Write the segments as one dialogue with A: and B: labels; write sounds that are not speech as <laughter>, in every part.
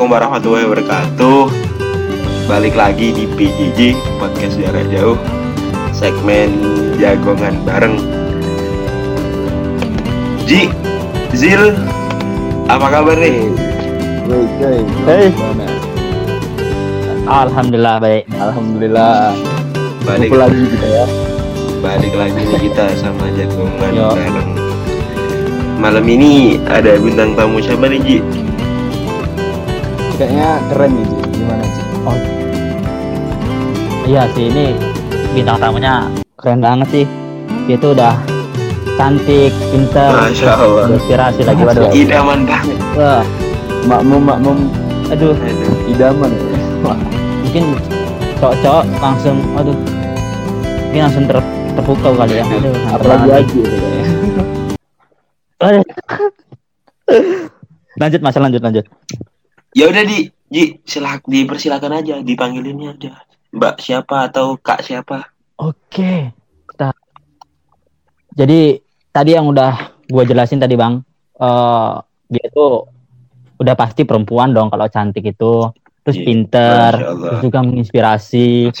A: Assalamualaikum warahmatullahi wabarakatuh. Balik lagi di PJJ Podcast Jarak Jauh Segmen Jagongan Bareng Ji, Zil, apa kabar nih?
B: Woi, coy.
C: Hey. Alhamdulillah baik.
B: Alhamdulillah.
A: Balik,
B: Kumpul lagi kita ya.
A: balik lagi nih kita sama Jagongan
C: Yo.
A: Bareng Malam ini ada bintang tamu siapa nih Ji?
B: Kayaknya keren Ji. Gimana, Ji?
C: Iya sih ini bintang tamunya keren banget sih. Dia tuh udah cantik, pinter,
A: Masya Allah
C: inspirasi lagi waduh. <laughs>
A: Idaman banget
C: Wah,
B: Makmum, makmum
C: aduh,
A: Aduh.
B: idaman. ya.
C: mungkin cowok-cowok langsung aduh. Mungkin langsung ter terpukau kali ya. Aduh,
B: Apalagi
C: lagi.
B: lagi ini kayaknya.
C: Aduh. <laughs> lanjut Mas, lanjut lanjut.
A: Ya udah di Ji, silak dipersilakan aja, dipanggilinnya aja. Mbak siapa atau Kak siapa?
C: Oke. Kita Jadi tadi yang udah gua jelasin tadi, Bang. eh dia tuh udah pasti perempuan dong kalau cantik itu. Terus
A: Iya,
C: pinter, terus juga menginspirasi.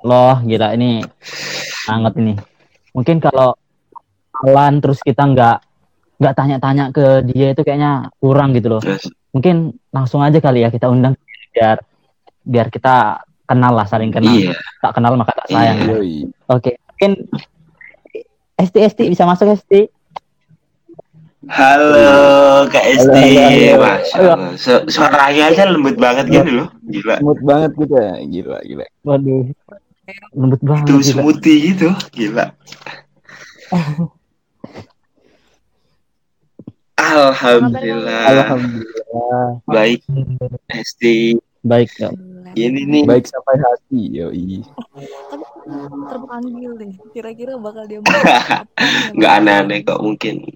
C: Loh, gila ini banget ini. Mungkin kalau Alan terus kita nggak nggak tanya-tanya ke dia itu kayaknya kurang gitu loh. Mungkin langsung aja kali ya kita undang biar biar kita kenal lah saling kenal.
A: Iya.
C: Tak kenal maka tak sayang.
A: Iya.
B: Yoi.
C: Oke, mungkin ST ST bisa masuk ST.
A: Halo Kak Esti. Masya Allah. Su- suaranya aja lembut banget gitu loh, gila.
B: Smooth banget kita. Gila, gila.
C: Waduh, lembut banget.
A: Tuh
C: gila.
A: smoothie gitu, gila. <laughs> Alhamdulillah.
B: Alhamdulillah.
A: Baik Esti.
C: Baik, ya.
A: Ini nih.
B: Baik sampai hati. Yoi.
D: terpanggil deh kira-kira bakal dia mau apa nih?
A: Nggak aneh-aneh kok mungkin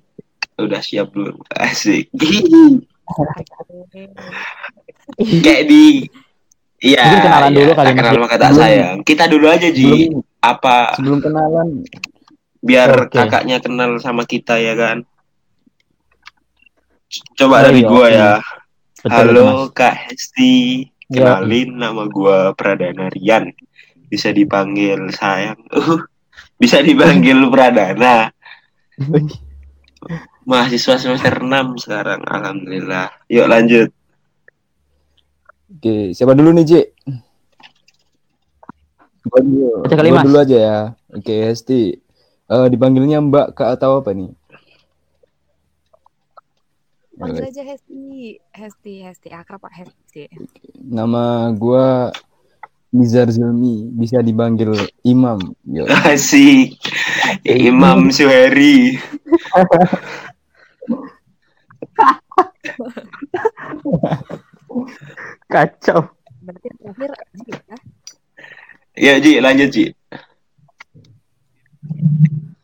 A: udah siap belum asik <laughs> kayak di Iya,
C: Mungkin kenalan
A: iya,
C: dulu kali,
A: kenal maka tak
B: Belum.
A: sayang. Kita dulu aja Ji.
B: Sebelum,
A: Apa
B: sebelum kenalan,
A: biar kakaknya kenal sama kita ya kan? Coba
C: Oh,
A: dari
C: iya,
A: gua
C: oke.
A: ya.
C: Betul,
A: Halo
C: Mas.
A: Kak Hesti.
C: Iya.
A: Kenalin nama gua Pradana Rian. Bisa dipanggil sayang. Uh, bisa dipanggil Pradana. Mahasiswa semester 6 sekarang. Alhamdulillah. Yuk lanjut.
B: Oke, siapa dulu nih, Ji? Gua dulu. Gua dulu aja ya. Oke, Hesti. Eh, dipanggilnya Mbak, Kak atau apa nih?
D: Panggil aja Hesti Hesti Hesti akrab pak Hesti
B: Nama gua Nizar Zulmi, bisa dipanggil Imam. Yo. <laughs>
A: Asik. Imam <laughs> Suheri. <laughs>
C: Kacau.
D: berarti terakhir Ji ya
A: Ya Ji, lanjut Ji.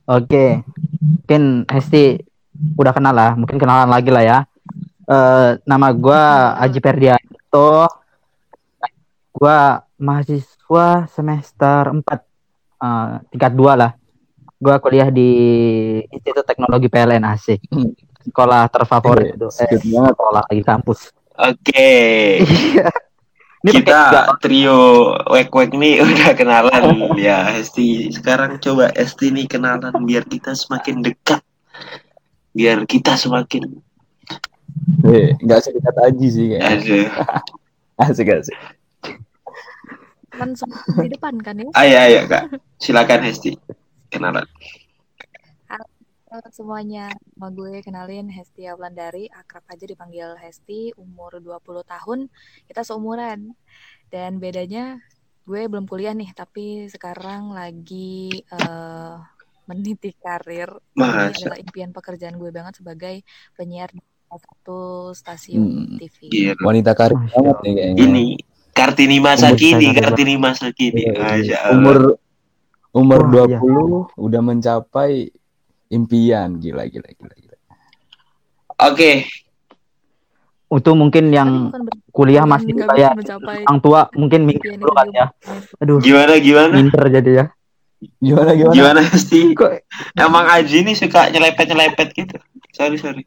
C: Oke, mungkin Hesti udah kenal lah, mungkin kenalan lagi lah ya. Eh nama gua Aji Perdianto. Gua mahasiswa semester 4 eh, tingkat 2 lah. Gua kuliah di Institut Teknologi PLN asik. Sekolah terfavorit itu. Eh,
B: banget.
C: sekolah lagi kampus.
A: Oke. <laughs>
C: Ini pakai
A: Kita trio wek-wek nih <laughs> udah kenalan ya Esti. Sekarang coba Esti nih kenalan biar kita semakin dekat. Biar kita semakin
B: Eh, nggak sedekat Aji sih kayaknya. <laughs> Asik asik.
D: kan semua di depan kan ya
A: Ayo ayo Kak. Silakan Esti. Kenalan.
D: Halo semuanya nama gue kenalin Hesti Awlandari akrab aja dipanggil Hesti umur 20 tahun kita seumuran dan bedanya gue belum kuliah nih tapi sekarang lagi eh, meniti karir ini
A: Masa.
D: adalah impian pekerjaan gue banget sebagai penyiar di salah satu stasiun
B: Hmm,
D: TV
A: Gila.
B: Wanita karir
C: Masya
B: banget nih kayaknya.
A: Ini Kartini masa
C: Umur
A: kini, Kartini masa kini.
B: Iya,
A: Masya Allah.
B: Umur umur
C: iya.
B: 20 udah mencapai impian. Gila gila gila gila.
A: Oke,
C: Itu mungkin
D: Tapi
C: yang kuliah masih kayak orang tua mungkin mikir dulu kan ya. Aduh,
A: gimana gimana?
C: minder jadi ya.
B: Gimana gimana?
A: Gimana Esti?
C: Kok
A: Emang Aji nih suka nyelepet-nyelepet gitu. Sorry, sorry.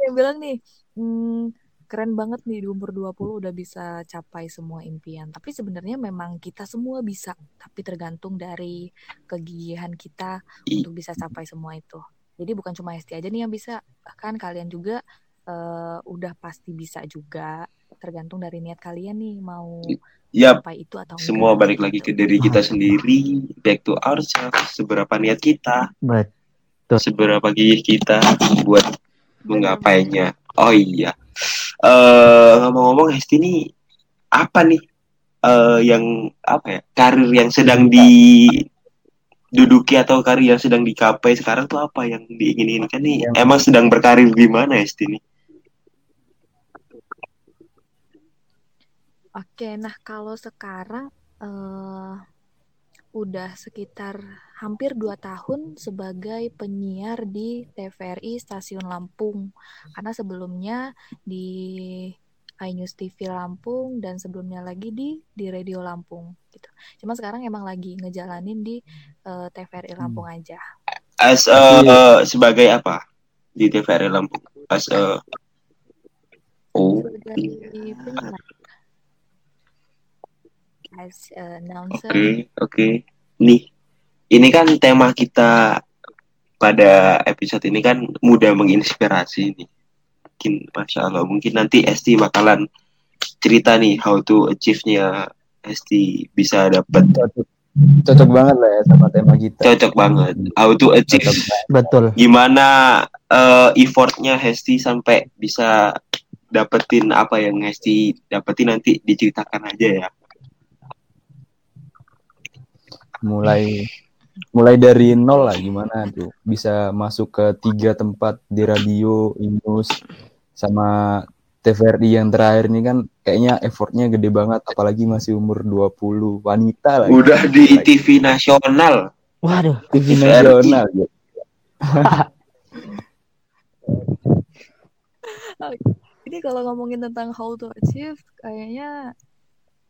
D: yang bilang nih, hmm, keren banget nih di umur 20 udah bisa capai semua impian. Tapi sebenarnya memang kita semua bisa, tapi tergantung dari kegigihan kita untuk bisa capai semua itu. Jadi bukan cuma Hesti aja nih yang bisa, bahkan kalian juga eh, udah pasti bisa juga. Tergantung dari niat kalian nih mau capai itu atau
A: semua
D: enggak,
A: balik lagi
D: gitu.
A: ke diri kita sendiri, back to ourselves, seberapa niat kita,
C: Bet.
A: seberapa gigih kita buat menggapainya. Oh iya, eh ngomong-ngomong Hesti ini apa nih eh yang apa ya karir yang sedang diduduki atau karir yang sedang dicapai sekarang tuh apa yang diinginkan nih?
B: Yang-
A: Emang sedang berkarir di mana Hesti nih?
D: Oke, nah kalau sekarang eh udah sekitar hampir dua tahun sebagai penyiar di TVRI Stasiun Lampung. Karena sebelumnya di iNews TV Lampung dan sebelumnya lagi di di Radio Lampung gitu. Cuma sekarang emang lagi ngejalanin di eh, TVRI Lampung aja.
A: As eh, sebagai apa di TVRI Lampung? As eh, oh
D: Sebagai penyiar. As a announcer.
A: Oke, oke. Nih, ini kan tema kita pada episode ini kan mudah menginspirasi nih. Mungkin, masya Allah, mungkin nanti Esti bakalan cerita nih how to achieve-nya Esti bisa dapat
B: Cocok, cocok banget lah ya sama tema kita.
A: cocok banget. How to achieve.
C: Betul.
A: gimana eh, effortnya Hesti sampai bisa dapetin apa yang Hesti dapetin nanti diceritakan aja ya.
B: Mulai mulai dari nol lah gimana tuh bisa masuk ke tiga tempat di radio Inus sama TVRI yang terakhir ini kan kayaknya effortnya gede banget apalagi masih umur 20 wanita lagi
A: Udah di TV nasional.
C: Waduh.
B: TV nasional gitu. <laughs>
D: Ini kalau ngomongin tentang how to achieve, kayaknya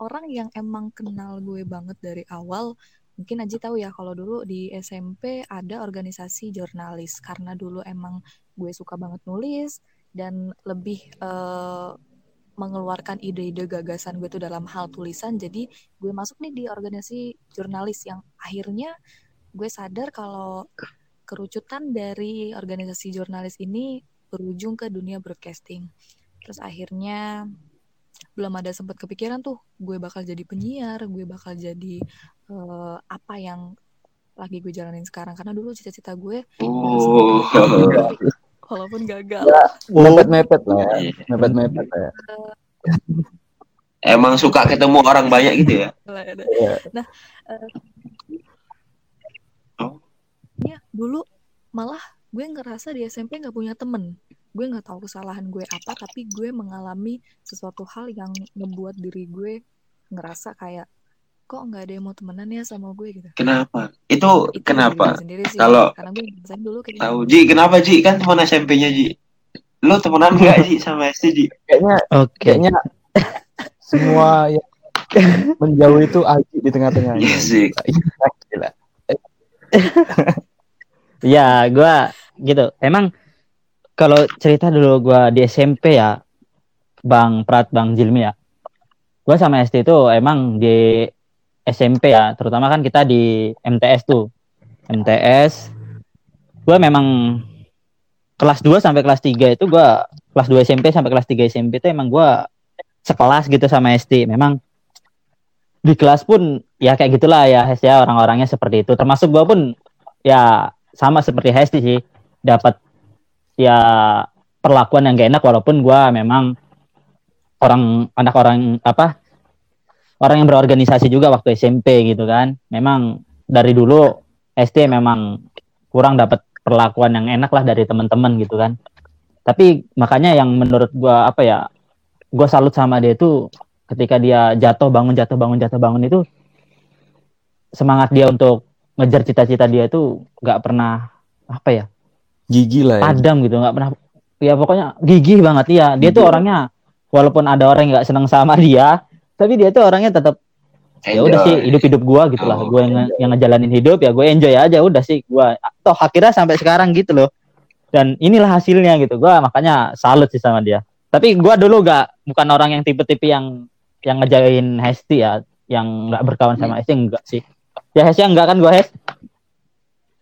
D: orang yang emang kenal gue banget dari awal, mungkin Aji tahu ya kalau dulu di SMP ada organisasi jurnalis karena dulu emang gue suka banget nulis dan lebih eh, mengeluarkan ide-ide gagasan gue tuh dalam hal tulisan. Jadi gue masuk nih di organisasi jurnalis yang akhirnya gue sadar kalau kerucutan dari organisasi jurnalis ini berujung ke dunia broadcasting. Terus akhirnya belum ada sempat kepikiran tuh gue bakal jadi penyiar, gue bakal jadi eh, apa yang lagi gue jalanin sekarang karena dulu cita-cita gue
A: Oh. <laughs>
D: walaupun gagal.
B: mepet-mepet lah ya
A: Iya.
B: mepet-mepet lah ya
A: Emang suka ketemu orang banyak gitu ya?
D: Ada.
B: Iya.
D: Nah, eh,
A: Oh.
D: ya dulu malah gue ngerasa di SMP nggak punya temen. Gue nggak tahu kesalahan gue apa, tapi gue mengalami sesuatu hal yang membuat diri gue ngerasa kayak kok nggak ada yang mau temenan ya sama gue gitu.
A: Kenapa? Itu
D: Itu
A: kenapa?
D: diri gue sendiri sih,
A: Kalau-
D: karena gue ngerasain dulu kayak
A: Tahu
D: gitu.
A: Ji, kenapa Ji? Kan teman SMP-nya Ji. Lo temenan nggak Ji sama Esti Ji?
B: kayaknya
C: Oke.
B: kayaknya semua yang menjauh itu Aji di tengah-tengahnya
A: Iya sih.
B: Gila. <laughs>
C: Ya, gua gitu. Emang kalau cerita dulu gua di SMP ya, Bang Prat, Bang Jilmi ya. Gua sama SD itu emang di SMP ya, terutama kan kita di MTS tuh. MTS. Gua memang kelas 2 sampai kelas 3 itu gua kelas 2 SMP sampai kelas 3 SMP itu emang gua sekelas gitu sama SD. Memang di kelas pun ya kayak gitulah ya Hes ya orang-orangnya seperti itu. Termasuk gua pun ya sama seperti Hesti sih dapat ya perlakuan yang gak enak walaupun gua memang orang anak orang apa orang yang berorganisasi juga waktu SMP gitu kan. Memang dari dulu SD memang kurang dapat perlakuan yang enak lah dari teman-teman gitu kan. Tapi makanya yang menurut gua apa ya gua salut sama dia itu ketika dia jatuh bangun jatuh bangun jatuh bangun itu semangat dia untuk ngejar cita-cita dia itu nggak pernah apa ya
B: gigi lah ya.
C: padam gitu nggak pernah ya pokoknya gigih banget. Ya dia tuh
B: Gigih.
C: orangnya walaupun ada orang yang nggak seneng sama dia tapi dia tuh orangnya tetap ya udah sih hidup hidup gua gitu lah.
A: Oh,
C: gue yang, yang ngejalanin hidup ya gue enjoy aja udah sih. Gua toh akhirnya sampai sekarang gitu loh. Dan inilah hasilnya gitu. Gue makanya salut sih sama dia. Tapi gue dulu gak bukan orang yang tipe-tipe yang yang ngejain Hesti ya. Yang nggak berkawan sama Hesti enggak sih. Ya Hesti enggak kan gue Hesti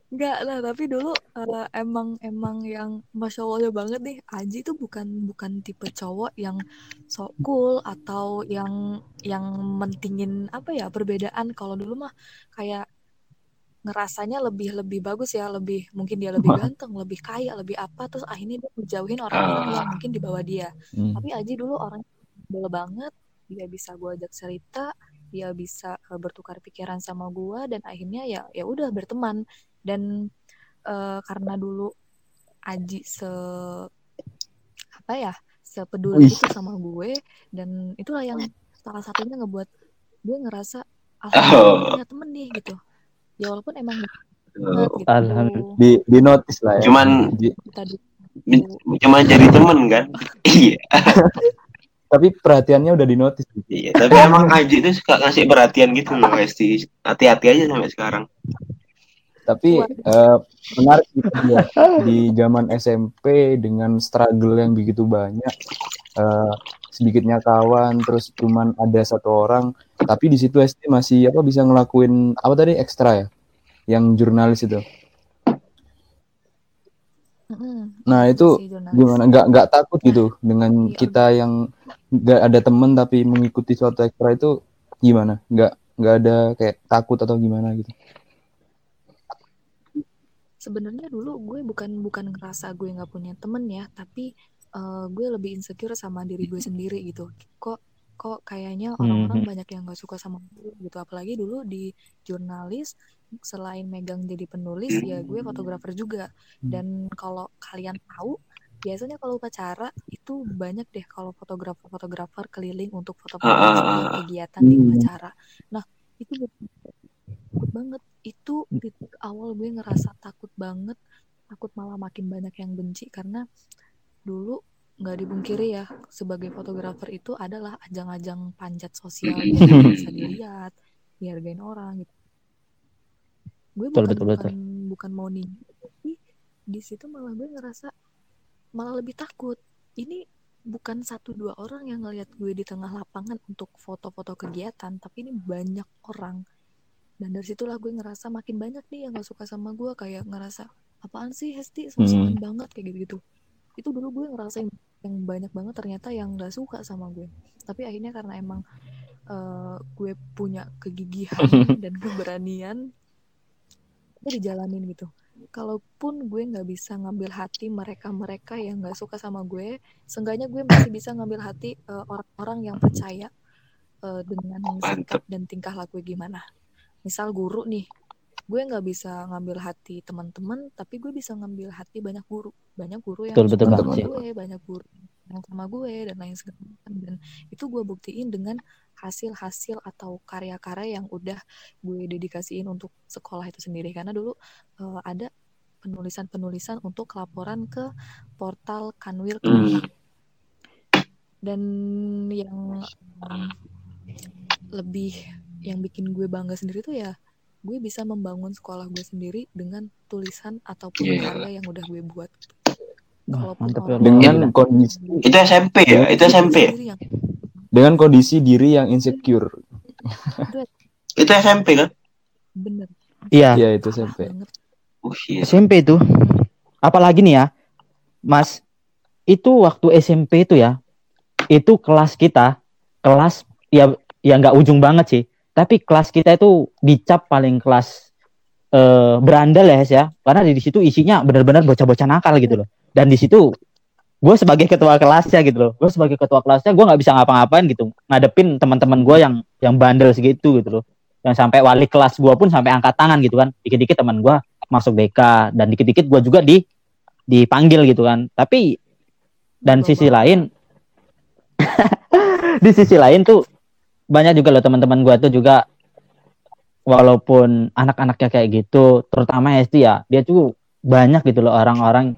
D: Enggak lah, tapi dulu uh, emang emang yang masya Allah banget nih. Aji tuh bukan bukan tipe cowok yang sok cool atau yang yang mentingin apa ya perbedaan. Kalau dulu mah kayak ngerasanya lebih lebih bagus ya, lebih mungkin dia lebih ganteng, lebih kaya, lebih apa. Terus akhirnya dia menjauhin orang-orang yang mungkin di bawah dia.
B: Hmm.
D: Tapi Aji dulu orang bela banget. Dia bisa gue ajak cerita, dia bisa uh, bertukar pikiran sama gue dan akhirnya ya ya udah berteman dan uh, karena dulu Aji se apa ya sepeduli
B: Wih.
D: itu sama gue dan itulah yang salah satunya ngebuat gue ngerasa alhamdulillah <laughs>
A: Oh.
D: punya temen nih gitu ya walaupun emang
A: Oh.
D: gitu
C: Alhamdulillah.
B: di di notice lah ya
A: Cuman-
B: Di-
D: kita di-
A: Men- Cuma jadi temen kan? <laughs> Iya.
B: tapi perhatiannya udah di notice
A: Iya. Tapi emang Aji tuh suka ngasih perhatian gitu loh. Hati-hati aja sampai sekarang.
B: Tapi eh, menarik gitu ya di zaman SMP dengan struggle yang begitu banyak eh, sedikitnya kawan terus cuman ada satu orang. Tapi di situ SD masih apa bisa ngelakuin apa tadi ekstra ya? Yang jurnalis itu? Nah itu gimana? Nggak nggak takut gitu dengan
D: iya.
B: kita yang nggak ada temen tapi mengikuti suatu ekstra itu gimana? Nggak nggak ada kayak takut atau gimana gitu
D: sebenarnya dulu gue bukan bukan ngerasa gue nggak punya temen ya tapi eh, gue lebih insecure sama diri gue sendiri gitu kok kok kayaknya orang-orang
C: Mhm.
D: banyak yang nggak suka sama gue gitu apalagi dulu di jurnalis selain megang jadi penulis ya gue fotografer juga dan kalau kalian tahu biasanya kalau upacara itu banyak deh kalau fotografer-fotografer keliling untuk foto-foto
A: Ah, ah,
D: setiap
A: ah.
D: kegiatan di
B: Hmm.
D: upacara nah itu banget itu titik awal gue ngerasa takut banget takut malah makin banyak yang benci karena dulu nggak dibungkiri ya sebagai fotografer itu adalah ajang-ajang panjat sosial biar bisa <laughs> dilihat dihargain orang gitu. Gue
C: Betul,
D: bukan
C: betul,
D: bukan bukan mau nih tapi di situ malah gue ngerasa malah lebih takut. Ini bukan satu dua orang yang ngelihat gue di tengah lapangan untuk foto-foto kegiatan tapi ini banyak orang dan dari situlah gue ngerasa makin banyak nih yang gak suka sama gue kayak ngerasa apaan sih Hesti? Sok-sokan banget kayak gitu-gitu. Itu dulu gue ngerasain yang banyak banget ternyata yang gak suka sama gue. Tapi akhirnya karena emang eh, gue punya kegigihan <laughs> dan keberanian gue dijalanin gitu. Kalaupun gue nggak bisa ngambil hati mereka-mereka yang nggak suka sama gue seenggaknya gue masih bisa ngambil hati eh, orang-orang yang percaya eh, dengan sikap dan tingkah laku gimana misal guru nih gue nggak bisa ngambil hati teman-teman tapi gue bisa ngambil hati banyak guru banyak guru yang
C: Betul, betul
D: sama
C: sih.
D: gue banyak guru yang sama gue dan lain sebagainya dan itu gue buktiin dengan hasil-hasil atau karya-karya yang udah gue dedikasiin untuk sekolah itu sendiri karena dulu eh, ada penulisan-penulisan untuk laporan ke portal Kanwil
A: Hmm.
D: dan yang um, lebih yang bikin gue bangga sendiri tuh ya gue bisa membangun sekolah gue sendiri dengan tulisan ataupun
A: Iya.
D: karya yang udah gue buat Kalaupun
C: mantap ya,
D: orang-
B: dengan
C: Iya.
B: kondisi
A: Itu SMP ya? Itu SMP ya?
D: yang
B: dengan kondisi diri yang insecure
A: Itu SMP kan?
D: bener
C: Iya,
B: ya itu SMP
A: Oh iya.
C: SMP itu. Apalagi nih ya, Mas, itu waktu SMP itu ya, itu kelas kita, kelas ya ya nggak ujung banget sih, tapi kelas kita itu dicap paling kelas eh, berandal ya, ya, karena di situ isinya benar-benar bocah-bocah nakal gitu loh. Dan di situ gue sebagai ketua kelasnya gitu loh, gue sebagai ketua kelasnya gue nggak bisa ngapa-ngapain gitu, ngadepin teman-teman gue yang yang bandel segitu gitu loh, yang sampai wali kelas gue pun sampai angkat tangan gitu kan, dikit-dikit teman gue masuk BK dan dikit-dikit gue juga di dipanggil gitu kan. Tapi dan sisi lain <laughs> di sisi lain tuh banyak juga loh teman-teman gue tuh juga walaupun anak-anaknya kayak gitu terutama ST ya dia tuh banyak gitu loh orang-orang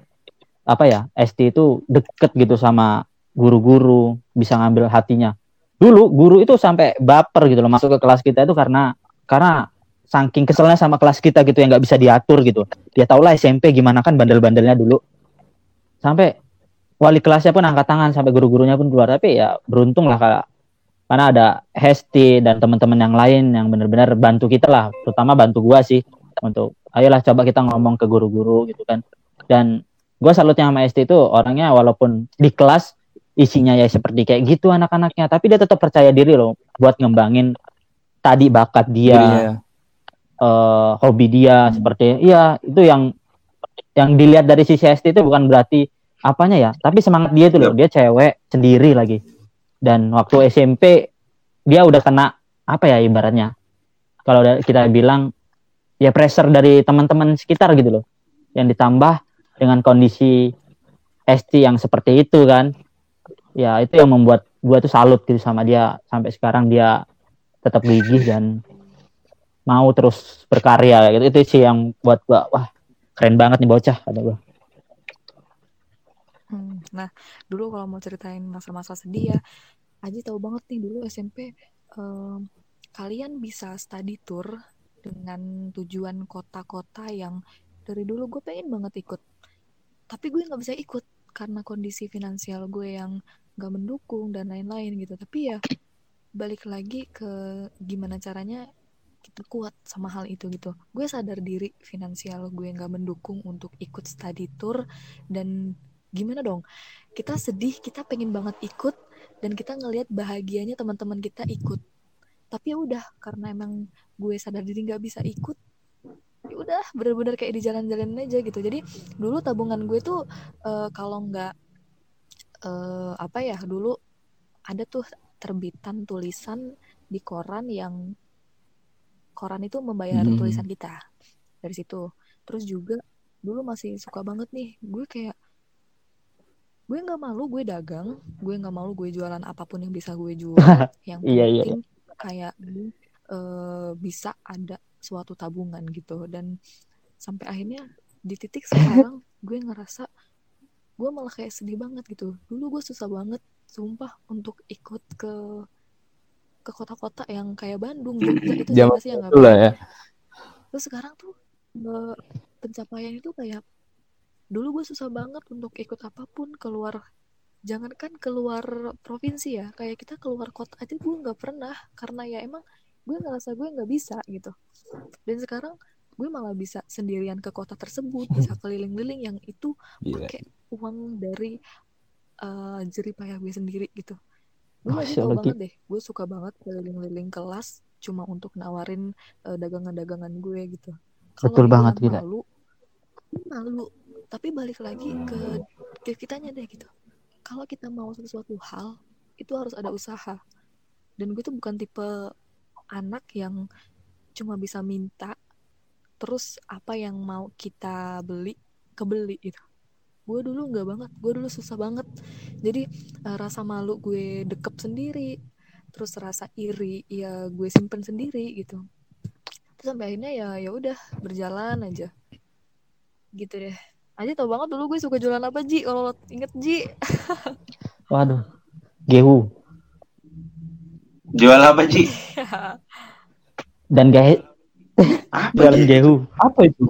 C: apa ya ST itu deket gitu sama guru-guru bisa ngambil hatinya. Dulu guru itu sampai baper gitu loh masuk ke kelas kita itu karena karena saking keselnya sama kelas kita gitu yang nggak bisa diatur gitu. Dia tau lah SMP gimana kan bandel-bandelnya dulu. Sampai wali kelasnya pun angkat tangan sampai guru-gurunya pun keluar. Tapi ya beruntung lah kak karena ada Hesti dan teman-teman yang lain yang benar-benar bantu kita lah. Terutama bantu gua sih. Untuk ayolah coba kita ngomong ke guru-guru gitu kan. Dan gua salutnya sama Hesti itu orangnya walaupun di kelas isinya ya seperti kayak gitu anak-anaknya. Tapi dia tetap percaya diri loh buat ngembangin tadi bakat dia eh, hobi dia seperti iya itu yang yang dilihat dari sisi ST itu bukan berarti apanya ya tapi semangat dia itu loh. Dia cewek sendiri lagi dan waktu SMP dia udah kena apa ya ibaratnya? Kalau kita bilang ya pressure dari teman-teman sekitar gitu loh. Yang ditambah dengan kondisi ST yang seperti itu kan. Ya itu yang membuat gua tuh salut gitu sama dia. Sampai sekarang dia tetap gigih dan mau terus berkarya. Gitu itu sih yang buat gua wah keren banget nih bocah kata gua
D: Nah, dulu kalau mau ceritain masa-masa sedih ya, Aji tahu banget nih dulu SMP em, kalian bisa study tour dengan tujuan kota-kota yang dari dulu gue pengen banget ikut, tapi gue nggak bisa ikut karena kondisi finansial gue yang nggak mendukung dan lain-lain gitu. Tapi ya balik lagi ke gimana caranya kita kuat sama hal itu gitu. Gue sadar diri finansial gue nggak mendukung untuk ikut study tour dan gimana dong? Kita sedih kita pengen banget ikut dan kita ngelihat bahagianya teman-teman kita ikut. Tapi ya udah karena emang gue sadar diri nggak bisa ikut ya udah bener-bener kayak di jalan-jalan aja gitu. Jadi dulu tabungan gue tuh eh, kalau nggak eh, apa ya dulu ada tuh terbitan tulisan di koran yang koran itu membayar
B: Hmm.
D: tulisan kita dari situ. Terus juga dulu masih suka banget nih gue kayak gue nggak malu gue dagang gue nggak malu gue jualan apa pun yang bisa gue jual. <laughs> Yang
C: Iya, iya,
D: penting kayak eh, bisa ada suatu tabungan gitu. Dan sampai akhirnya di titik sekarang <laughs> gue ngerasa gue malah kayak sedih banget gitu. Dulu gue susah banget sumpah untuk ikut ke ke kota-kota yang kayak Bandung Jogja <clears throat> itu siapa sih yang nggak
B: ya.
D: Terus sekarang tuh eh, pencapaian itu kayak dulu gue susah banget untuk ikut apa pun keluar jangankan keluar provinsi ya kayak kita keluar kota aja gue nggak pernah karena ya emang gue ngerasa gue nggak bisa gitu. Dan sekarang gue malah bisa sendirian ke kota tersebut bisa <laughs> keliling-liling yang itu
B: Gila.
D: pakai uang dari eh jerih payah gue sendiri gitu. Gue lagi tau banget deh gue suka banget keliling-liling kelas cuma untuk nawarin eh, dagangan-dagangan gue gitu. Kalau
C: Betul banget, gila.
D: malu malu tapi balik lagi ke ke kitanya deh gitu. Kalau kita mau sesuatu hal itu harus ada usaha. Dan gue tuh bukan tipe anak yang cuma bisa minta terus apa yang mau kita beli kebeli gitu. Gue dulu nggak banget gue dulu susah banget. Jadi eh, rasa malu gue dekep sendiri terus rasa iri ya gue simpen sendiri gitu. Terus sampai akhirnya ya ya udah berjalan aja. Gitu deh aja tau banget dulu gue suka jualan apa Ji? Kalau lo inget Ji. <laughs>
C: Waduh. Gehu.
A: Jual apa Ci? <laughs>
C: dan gahe
A: Apa <laughs>
C: jualan gehu.
B: Apa itu?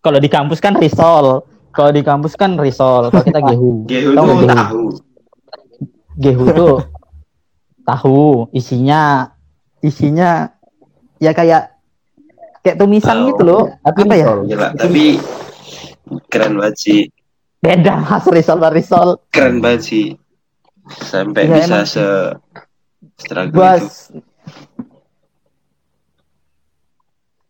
C: kalau di kampus kan risol. Kalau di kampus kan risol. Kalau kita gehu.
A: Gehu
C: Tau
A: tuh
C: nggak gehu?
A: tahu.
C: gehu tuh tahu. Isinya isinya ya kayak kayak tumisan
A: Tahu.
C: gitu loh.
B: Tapi
C: apa ya.
A: Gila, tapi keren banget sih.
C: beda <laughs> mas risol risol
A: Keren banget sih. Sampai
C: Iya,
A: bisa
C: emang.
A: se struggle
C: gua
A: itu.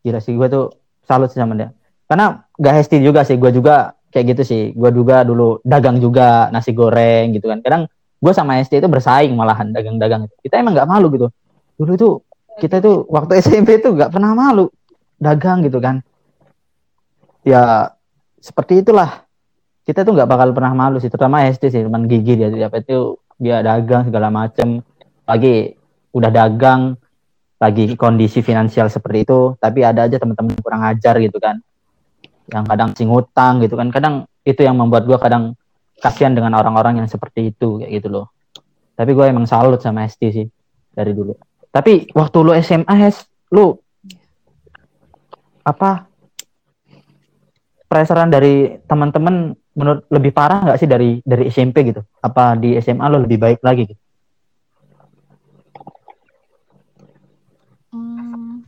C: gila sih gua tuh salut sih sama dia karena gak hesti juga sih gua juga kayak gitu sih gua juga dulu dagang juga nasi goreng gitu kan kadang gua sama Hesti itu bersaing malahan dagang-dagang itu kita emang nggak malu gitu dulu tuh kita tuh waktu SMP tuh nggak pernah malu dagang gitu kan ya seperti itulah. Kita tuh nggak bakal pernah malu sih terutama Hesti sih teman gigi dia dia itu dia dagang segala macem. Lagi udah dagang lagi kondisi finansial seperti itu tapi ada aja teman-teman kurang ajar gitu kan. Yang kadang sing hutang gitu kan kadang itu yang membuat gua kadang kasihan dengan orang-orang yang seperti itu kayak gitu loh. Tapi gue emang salut sama Hesti sih dari dulu. Tapi waktu lu SMA Hes lu apa pressurean dari teman-teman menurut lebih parah nggak sih dari dari SMP gitu? Apa di SMA lo lebih baik lagi gitu?
D: Hmm,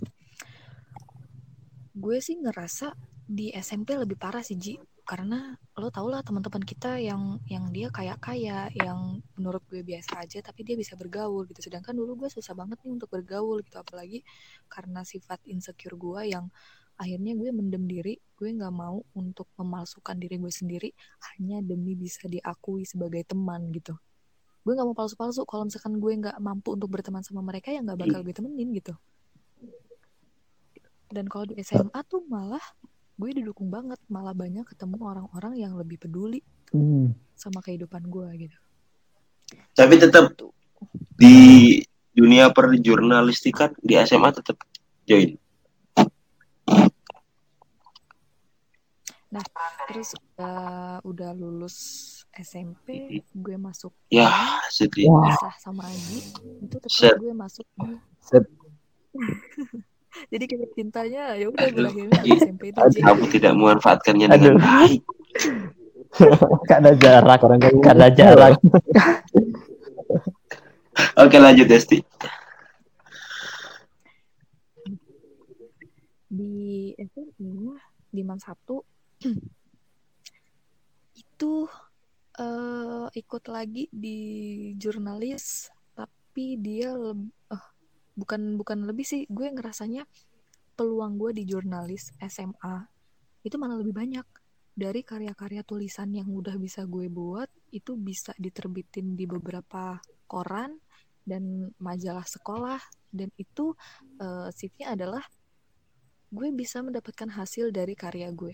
D: gue sih ngerasa di SMP lebih parah sih Ji karena lo tau lah teman-teman kita yang yang dia kayak kaya yang menurut gue biasa aja tapi dia bisa bergaul gitu sedangkan dulu gue susah banget nih untuk bergaul gitu apalagi karena sifat insecure gue yang akhirnya gue mendem diri gue nggak mau untuk memalsukan diri gue sendiri hanya demi bisa diakui sebagai teman gitu gue nggak mau palsu-palsu kalau misalkan gue nggak mampu untuk berteman sama mereka ya nggak bakal gue temenin gitu dan kalau di SMA tuh malah gue didukung banget malah banyak ketemu orang-orang yang lebih peduli
C: Hmm.
D: sama kehidupan gue gitu
A: Tapi tetap
D: Tuh.
A: di dunia perjurnalistikan di SMA tetap join.
D: Terus udah udah lulus SMP gue masuk
A: Ya, sedih.
D: Pisah sama Agi itu tetap
A: Set.
D: gue masuk
B: Set. <laughs>
D: jadi kayak cintanya ya udah berakhirnya
A: Ji.
D: SMP itu.
A: Kamu tidak memanfaatkannya dengan
C: Aduh.
A: baik. <laughs>
C: Karena jarak
B: Orang kayak
C: karena jarak. <laughs>
A: Oke lanjut Desti.
D: di SMA di Man 1 itu eh, ikut lagi di jurnalis tapi dia leb- eh, bukan bukan lebih sih gue ngerasanya peluang gue di jurnalis SMA itu malah lebih banyak dari karya-karya tulisan yang udah bisa gue buat itu bisa diterbitin di beberapa koran dan majalah sekolah dan itu eh, shiftnya adalah gue bisa mendapatkan hasil dari karya gue.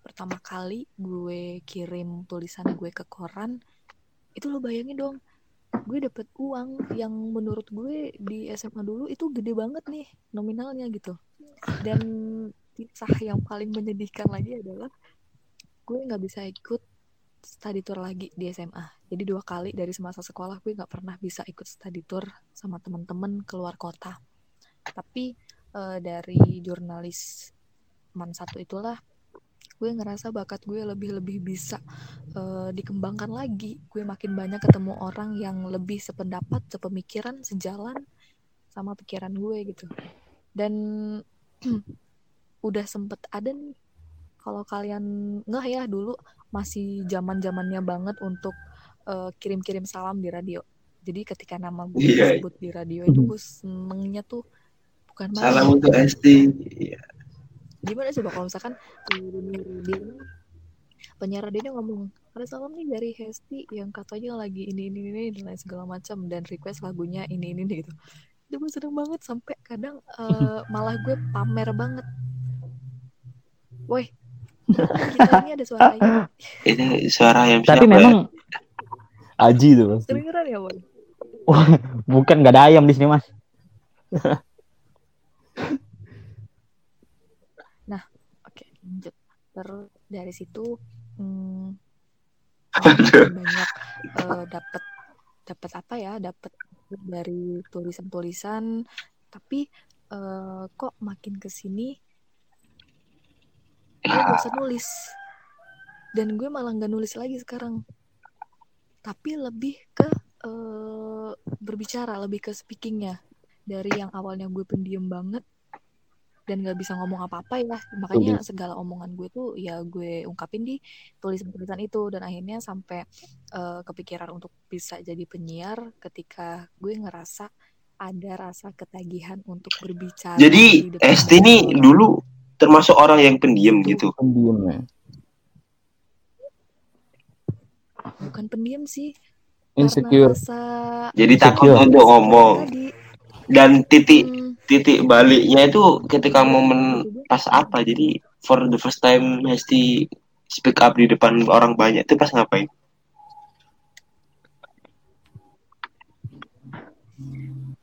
D: Pertama kali gue kirim tulisan gue ke koran, itu lo bayangin dong, gue dapet uang yang menurut gue di SMA dulu itu gede banget nih nominalnya gitu. Dan kisah yang paling menyedihkan lagi adalah gue nggak bisa ikut study tour lagi di SMA. Jadi dua kali dari semasa sekolah gue nggak pernah bisa ikut study tour sama teman-teman keluar kota. Tapi eh, dari jurnalis man satu itulah gue ngerasa bakat gue lebih-lebih bisa eh, dikembangkan lagi gue makin banyak ketemu orang yang lebih sependapat sepemikiran sejalan sama pikiran gue gitu dan <clears throat> udah sempet ada nih kalau kalian ngeh ya dulu masih zaman zamannya banget untuk eh, kirim-kirim salam di radio jadi ketika nama gue
A: Iya.
D: disebut di radio itu gue senengnya tuh bukan main
A: Salam untuk Esti. Iya.
D: Gimana coba kalau misalkan radio penyiar radionya ngomong ada salam nih dari Hesti yang katanya lagi ini ini ini dan lain segala macam dan request lagunya ini ini gitu itu gue seneng banget sampai kadang eh, <laughs> malah gue pamer banget woi kita ini ada suara <laughs> ini
A: suara yang
C: Tapi
A: siapa ya?
C: memang
B: Aji tuh pasti.
D: kedengeran ya woi
C: bukan gak ada ayam di sini mas. <laughs>
D: oke lanjut terus dari situ hmm, banyak eh, dapat dapat apa ya dapat dari tulisan-tulisan. Tapi eh, kok makin ke sini gue bosan nulis. Dan gue malah nggak nulis lagi sekarang. Tapi lebih ke eh, berbicara lebih ke speakingnya. Dari yang awalnya gue pendiam banget dan nggak bisa ngomong apa-apa ya makanya segala omongan gue tuh ya gue ungkapin di tulisan-tulisan itu dan akhirnya sampai eh, kepikiran untuk bisa jadi penyiar ketika gue ngerasa ada rasa ketagihan untuk berbicara
A: Jadi Esti ini dulu termasuk orang yang pendiam gitu.
B: Pendiam ya.
D: bukan pendiam sih
B: Insecure.
D: rasa
A: Jadi takut untuk ngomong.
D: tadi
A: Dan titik
D: hmm,
A: titik baliknya itu ketika momen pas apa? Jadi for the first time Esti speak up di depan orang banyak itu pas ngapain?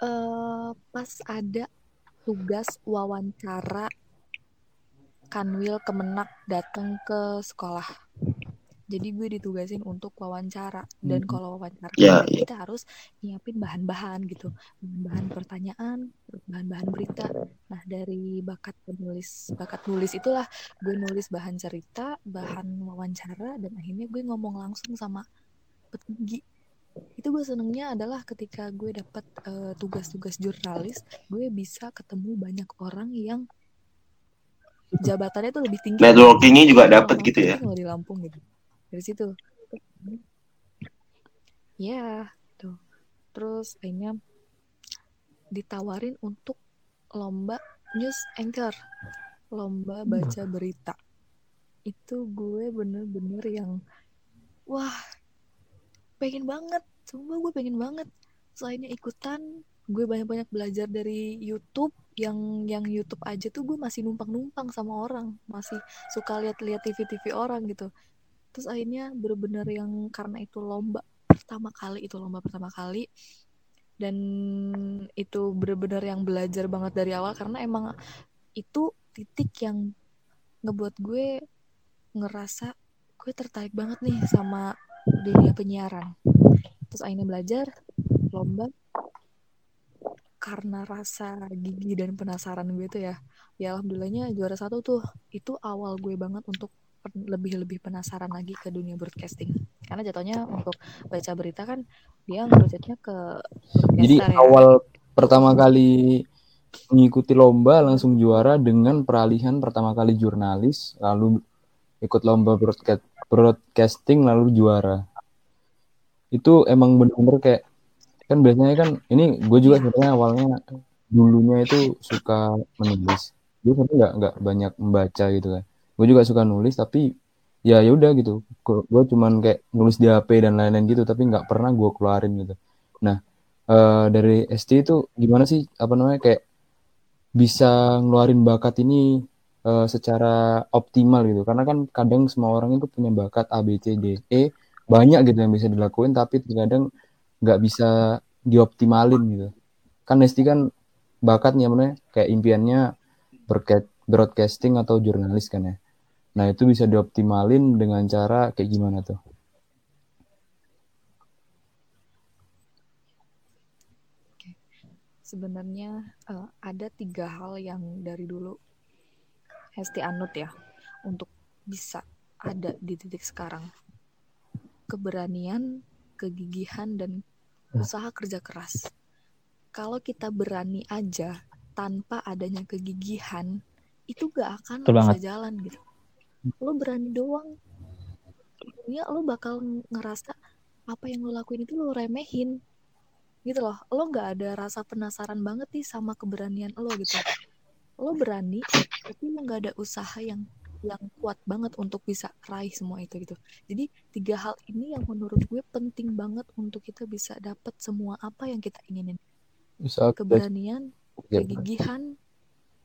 D: eh, pas ada tugas wawancara Kanwil Kemenak datang ke sekolah jadi gue ditugasin untuk wawancara. Dan
B: Hmm.
D: kalau wawancara kan
A: ya.
D: kita harus nyiapin bahan-bahan gitu. Bahan pertanyaan bahan-bahan berita. Nah dari bakat penulis bakat nulis itulah. Gue nulis bahan cerita bahan wawancara dan akhirnya gue ngomong langsung sama petinggi. Itu gue senengnya adalah ketika gue dapat eh, tugas-tugas jurnalis gue bisa ketemu banyak orang yang jabatannya tuh lebih tinggi.
A: Networkingnya juga
D: Itu
A: dapat gitu ya.
D: di Lampung gitu dari situ. Ya tuh. Terus akhirnya ditawarin untuk lomba news anchor lomba baca berita. Itu gue bener-bener yang wah pengen banget. Coba gue pengen banget. Selainnya ikutan gue banyak-banyak belajar dari YouTube. Yang yang YouTube aja tuh gue masih numpang-numpang sama orang. Masih suka lihat-lihat TV-TV orang gitu terus akhirnya bener-bener yang karena itu lomba pertama kali itu lomba pertama kali. Dan itu bener-bener yang belajar banget dari awal karena emang itu titik yang ngebuat gue ngerasa gue tertarik banget nih sama dunia penyiaran. Terus akhirnya belajar lomba karena rasa gigi dan penasaran gue tuh ya. Ya alhamdulillahnya juara satu tuh. Itu awal gue banget untuk lebih-lebih penasaran lagi ke dunia broadcasting karena jatuhnya untuk baca berita kan dia ngerucutnya ke
B: Jadi
D: ya
B: awal pertama kali mengikuti lomba langsung juara dengan peralihan pertama kali jurnalis, lalu ikut lomba broadcast broadcasting lalu juara. Itu emang bener-bener kayak kan biasanya kan ini gue juga sebenarnya awalnya dulunya itu suka menulis. Gue sebenarnya nggak nggak banyak membaca gitu kan. Gue juga suka nulis tapi ya ya udah gitu. Gue cuman kayak nulis di HP dan lain-lain gitu tapi nggak pernah gue keluarin gitu. Nah eh, dari ST itu gimana sih apa namanya kayak bisa ngeluarin bakat ini eh, secara optimal gitu karena kan kadang semua orang itu punya bakat A B C D E banyak gitu yang bisa dilakuin tapi terkadang nggak bisa dioptimalin gitu kan Nesti kan bakatnya mana kayak impiannya broadcasting atau jurnalis kan ya nah itu bisa dioptimalin dengan cara kayak gimana tuh?
D: Sebenarnya eh, ada tiga hal yang dari dulu Hesti anut ya untuk bisa ada di titik sekarang. Keberanian kegigihan dan usaha kerja keras. Kalau kita berani aja tanpa adanya kegigihan itu gak akan
C: Betul
D: bisa
C: banget.
D: jalan gitu lo berani doang. Ya lo bakal ngerasa apa yang lo lakuin itu lo remehin. Gitu loh. Lo nggak ada rasa penasaran banget nih sama keberanian lo gitu. Lo berani tapi lo nggak ada usaha yang yang kuat banget untuk bisa raih semua itu gitu. Jadi tiga hal ini yang menurut gue penting banget untuk kita bisa dapat semua apa yang kita inginin.
B: Usaha
D: keberanian kegigihan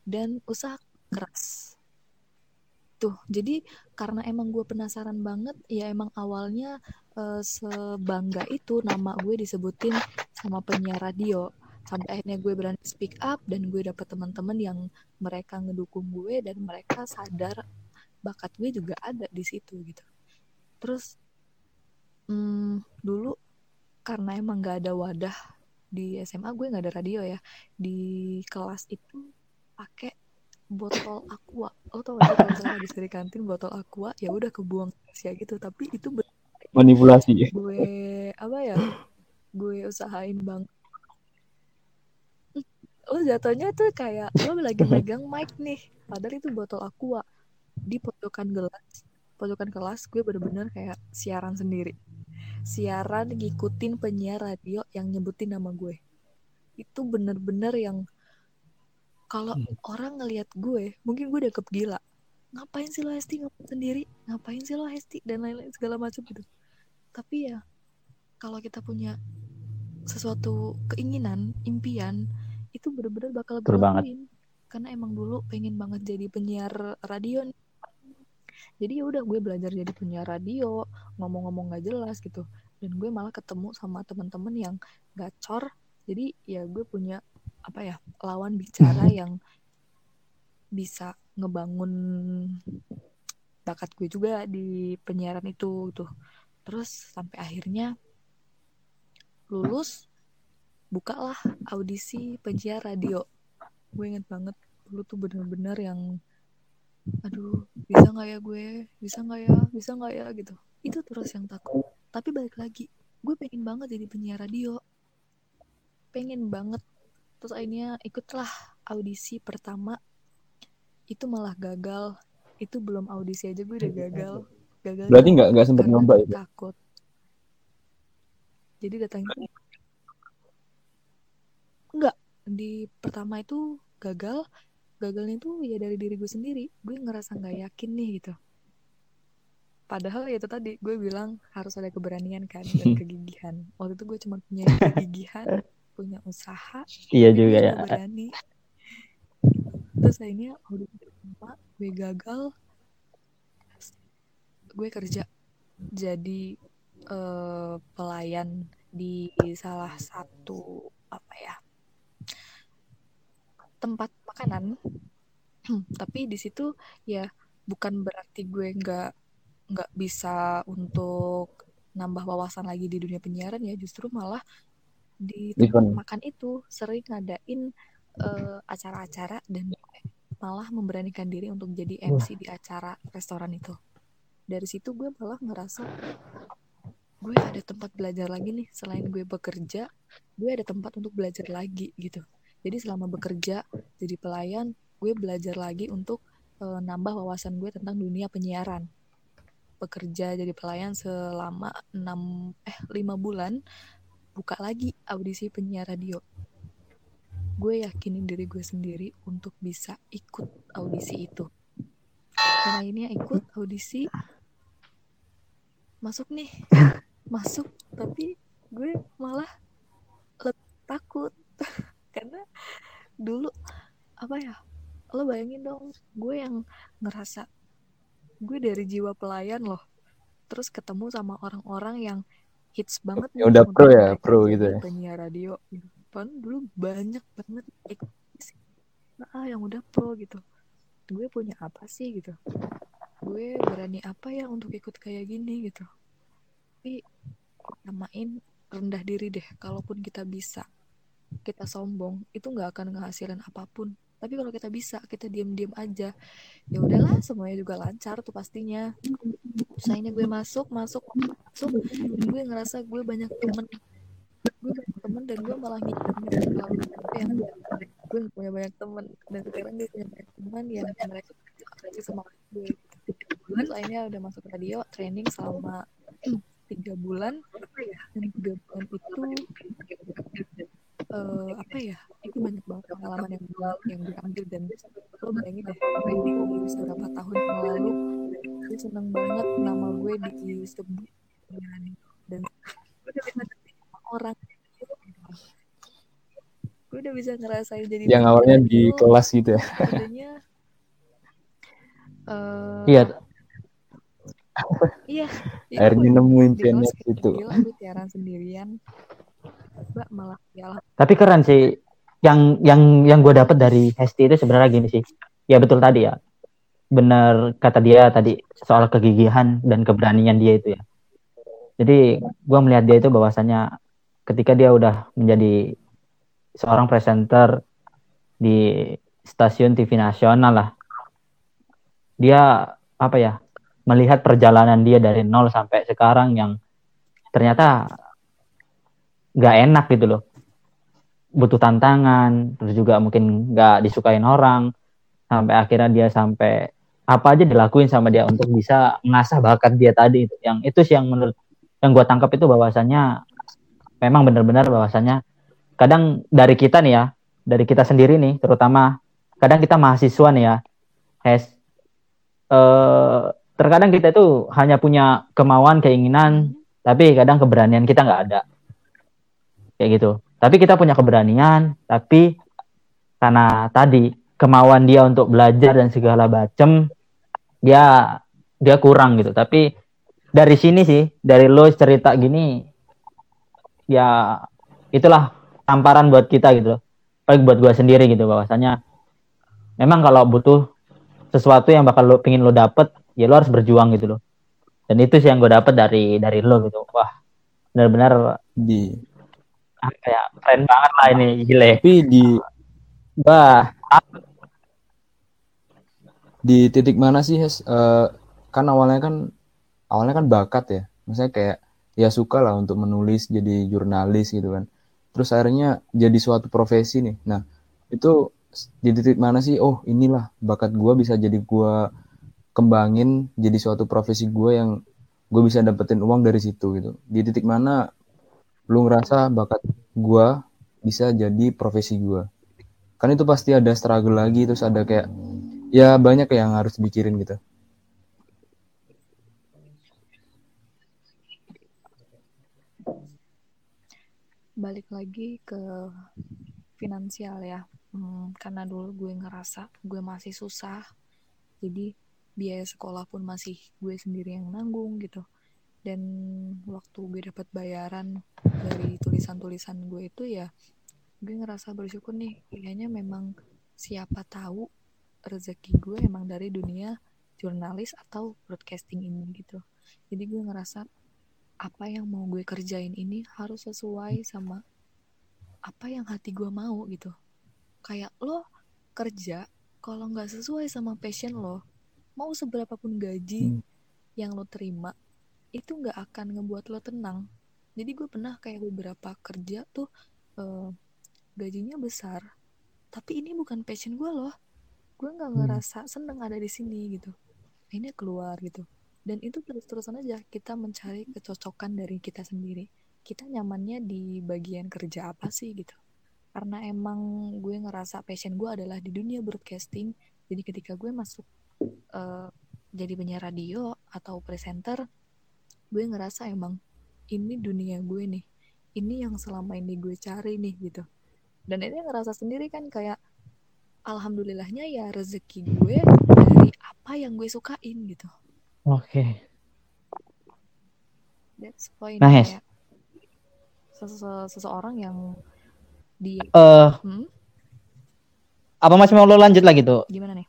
D: dan usaha keras tuh jadi karena emang gue penasaran banget ya emang awalnya eh, sebangga itu nama gue disebutin sama penyiar radio. Sampai akhirnya gue berani speak up dan gue dapet teman-teman yang mereka ngedukung gue dan mereka sadar bakat gue juga ada di situ gitu. Terus hmm, dulu karena emang gak ada wadah di SMA gue nggak ada radio ya. Di kelas itu pakai botol aqua. Lo tau gak kalau misalnya habis dari kantin botol aqua ya udah kebuang sia gitu. Tapi itu bener
B: manipulasi.
D: gue apa ya gue usahain bang lo jatuhnya tuh kayak lo lagi megang mic nih padahal itu botol aqua di pojokan gelas. Pojokan kelas gue bener-bener kayak siaran sendiri. Siaran ngikutin penyiar radio yang nyebutin nama gue. Itu bener-bener yang kalau orang ngelihat gue mungkin gue udah gila ngapain sih lo Hesti? Ngapain sendiri. Ngapain sih lo Hesti? Dan lain-lain segala macam gitu. Tapi ya kalau kita punya sesuatu keinginan impian itu bener-bener bakal gue lakuin karena emang dulu pengen banget jadi penyiar radio nih. jadi ya udah gue belajar jadi penyiar radio ngomong-ngomong gak jelas gitu. Dan gue malah ketemu sama teman-teman yang gacor. Jadi ya gue punya apa ya lawan bicara yang bisa ngebangun bakat gue juga di penyiaran itu tuh terus sampai akhirnya lulus bukalah audisi penyiar radio. Gue inget banget dulu tuh bener-bener yang aduh bisa nggak ya gue? Bisa nggak ya? Bisa nggak ya? Gitu. Itu terus yang takut. Tapi balik lagi gue pengen banget jadi penyiar radio. Pengen banget terus akhirnya ikutlah audisi pertama. Itu malah gagal. Itu belum audisi aja gue udah gagal. gagal
B: Berarti nggak nggak sempet nyoba itu.
D: takut. Jadi datang enggak di pertama itu gagal. Gagalnya itu ya dari diri gue sendiri. Gue ngerasa nggak yakin nih gitu. Padahal ya itu tadi gue bilang harus ada keberanian kan dan <laughs> kegigihan. Waktu itu gue cuma punya kegigihan <laughs> punya usaha
C: Iya juga ya.
D: berani terus akhirnya audisi pertama gue gagal. Gue kerja jadi eh, pelayan di salah satu apa ya tempat makanan. <clears throat> Tapi di situ ya bukan berarti gue nggak nggak bisa untuk nambah wawasan lagi di dunia penyiaran ya. Justru malah di tempat makan itu sering ngadain eh, acara-acara dan gue malah memberanikan diri untuk jadi MC di acara restoran itu. Dari situ gue malah ngerasa gue ada tempat belajar lagi nih selain gue bekerja gue ada tempat untuk belajar lagi gitu. Jadi selama bekerja jadi pelayan gue belajar lagi untuk eh, nambah wawasan gue tentang dunia penyiaran. Bekerja jadi pelayan selama 6 eh 5 bulan buka lagi audisi penyiar radio. Gue yakinin diri gue sendiri untuk bisa ikut audisi itu. Dan akhirnya ikut audisi masuk nih. <laughs> Masuk tapi gue malah takut. <laughs> Karena dulu apa ya lo bayangin dong gue yang ngerasa gue dari jiwa pelayan loh. Terus ketemu sama orang-orang yang hits banget
B: Ya udah pro ya, pro gitu ya.
D: penyiar radio. Padahal dulu banyak banget ah yang udah pro gitu. Gue punya apa sih gitu? Gue berani apa ya untuk ikut kayak gini gitu? Tapi namain rendah diri deh. Kalaupun kita bisa kita sombong itu nggak akan ngehasilin apa pun. Tapi kalau kita bisa kita diam-diam aja. Ya udahlah semuanya juga lancar tuh pastinya Usahanya gue masuk masuk masuk gue ngerasa gue banyak temen. Gue banyak temen dan gue malah kalau yang gue gak punya banyak temen. Dan sekarang gue punya banyak teman yang mereka lagi semangat gue. Terus akhirnya udah masuk radio training selama tiga bulan. Dan tiga bulan itu eh, apa ya itu banyak banget pengalaman yang yang gue ambil dan lo bayangin deh di beberapa tahun yang lalu gue seneng banget nama gue disebut dan gue udah bisa ngerti sama orang gue udah bisa ngerasain jadi
B: Yang awalnya di
D: radio,
B: kelas gitu ya.
D: adanya eh,
C: Iya,
D: iya <laughs>
B: Akhirnya
D: gue
B: nemu
D: di
B: impiannya
D: kelas kayak
B: gitu.
D: gila gue siaran sendirian mbak malah ya lah
C: tapi keren sih. Yang yang yang gue dapat dari Hesti itu sebenarnya gini sih. Ya betul tadi ya. Benar kata dia tadi soal kegigihan dan keberanian dia itu ya. Jadi gue melihat dia itu bahwasannya ketika dia udah menjadi seorang presenter di stasiun TV nasional lah. Dia apa ya? Melihat perjalanan dia dari nol sampai sekarang yang ternyata nggak enak gitu loh butuh tantangan terus juga mungkin nggak disukain orang sampai akhirnya dia sampai apa aja dilakuin sama dia untuk bisa mengasah bakat dia tadi itu. Yang itu sih yang menurut yang gue tangkap itu bahwasannya memang benar-benar bahwasannya kadang dari kita nih ya dari kita sendiri nih terutama kadang kita mahasiswa nih ya Hes eh terkadang kita itu hanya punya kemauan keinginan tapi kadang keberanian kita nggak ada. Kayak gitu tapi kita punya keberanian tapi karena tadi kemauan dia untuk belajar dan segala macem dia dia kurang gitu. Tapi dari sini sih dari lo cerita gini ya itulah tamparan buat kita gitu loh. Baik buat gua sendiri gitu bahwasanya memang kalau butuh sesuatu yang bakal lo pingin lo dapet ya lo harus berjuang gitu loh. Dan itu sih yang gue dapet dari dari lo gitu. Wah benar-benar
B: di
C: apa ya keren banget lah ini gile
B: tapi di
C: wah.
B: Di titik mana sih Hes? Eh, kan awalnya kan awalnya kan bakat ya. Maksudnya kayak ya suka lah untuk menulis jadi jurnalis gitu kan. Terus akhirnya jadi suatu profesi nih. Nah itu di titik mana sih oh inilah bakat gua bisa jadi gua kembangin jadi suatu profesi gua yang gue bisa dapetin uang dari situ gitu. Di titik mana lu ngerasa bakat gua bisa jadi profesi gua. Kan itu pasti ada struggle lagi terus ada kayak ya banyak yang harus dipikirin gitu.
D: Balik lagi ke finansial ya. Hmm, karena dulu gue ngerasa gue masih susah jadi biaya sekolah pun masih gue sendiri yang nanggung gitu dan waktu gue dapat bayaran dari tulisan-tulisan gue itu ya gue ngerasa bersyukur nih kayaknya memang siapa tahu rezeki gue emang dari dunia jurnalis atau broadcasting ini gitu jadi gue ngerasa apa yang mau gue kerjain ini harus sesuai sama apa yang hati gue mau gitu kayak lo kerja kalau nggak sesuai sama passion lo mau seberapa pun gaji
B: Hmm.
D: yang lo terima itu nggak akan ngebuat lo tenang. Jadi gue pernah kayak beberapa kerja tuh eh, gajinya besar tapi ini bukan passion gue loh. Gue nggak
B: Hmm.
D: ngerasa seneng ada di sini gitu. Ini keluar gitu. Dan itu terus-terusan aja kita mencari kecocokan dari kita sendiri. Kita nyamannya di bagian kerja apa sih gitu. Karena emang gue ngerasa passion gue adalah di dunia broadcasting jadi ketika gue masuk eh, jadi penyiar radio atau presenter gue ngerasa emang ini dunia gue nih ini yang selama ini gue cari nih gitu. Dan ini ngerasa sendiri kan kayak alhamdulillahnya ya rezeki gue dari apa yang gue sukain gitu.
C: Oke.
D: That's point
C: Nice.
D: kayak sese- seseorang yang di
C: eh.
D: Hmm,
C: apa masih mau lo lanjut lagi tuh
D: gimana nih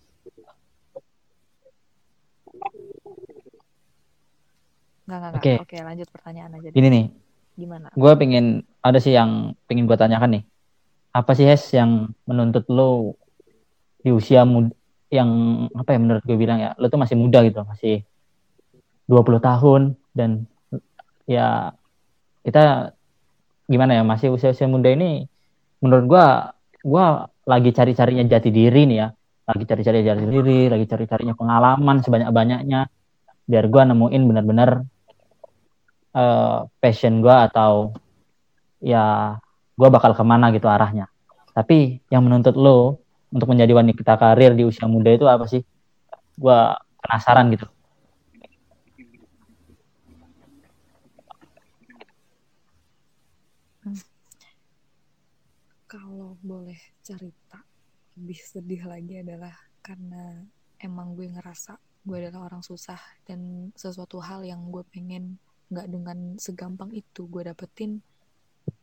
D: Nggak, nggak, nggak.
C: Oke.
D: Oke, lanjut pertanyaan aja. deh.
C: gini nih
D: Gimana?
C: gue pengen ada sih yang pengen gue tanyakan nih apa sih Hes yang menuntut lo di usia muda yang apa ya menurut gue bilang ya lo tuh masih muda gitu masih 20 tahun dan ya kita gimana ya masih usia-usia muda ini menurut gue gue lagi cari-carinya jati diri nih ya lagi cari-cari jati diri lagi cari-carinya pengalaman sebanyak-banyaknya biar gue nemuin benar-benar eh, passion gue atau ya gue bakal ke mana gitu arahnya. Tapi yang menuntut lo untuk menjadi wanita karir di usia muda itu apa sih? Gue penasaran gitu.
D: Kalau boleh cerita lebih sedih lagi adalah karena emang gue ngerasa gue adalah orang susah dan sesuatu hal yang gue pengen nggak dengan segampang itu gue dapetin.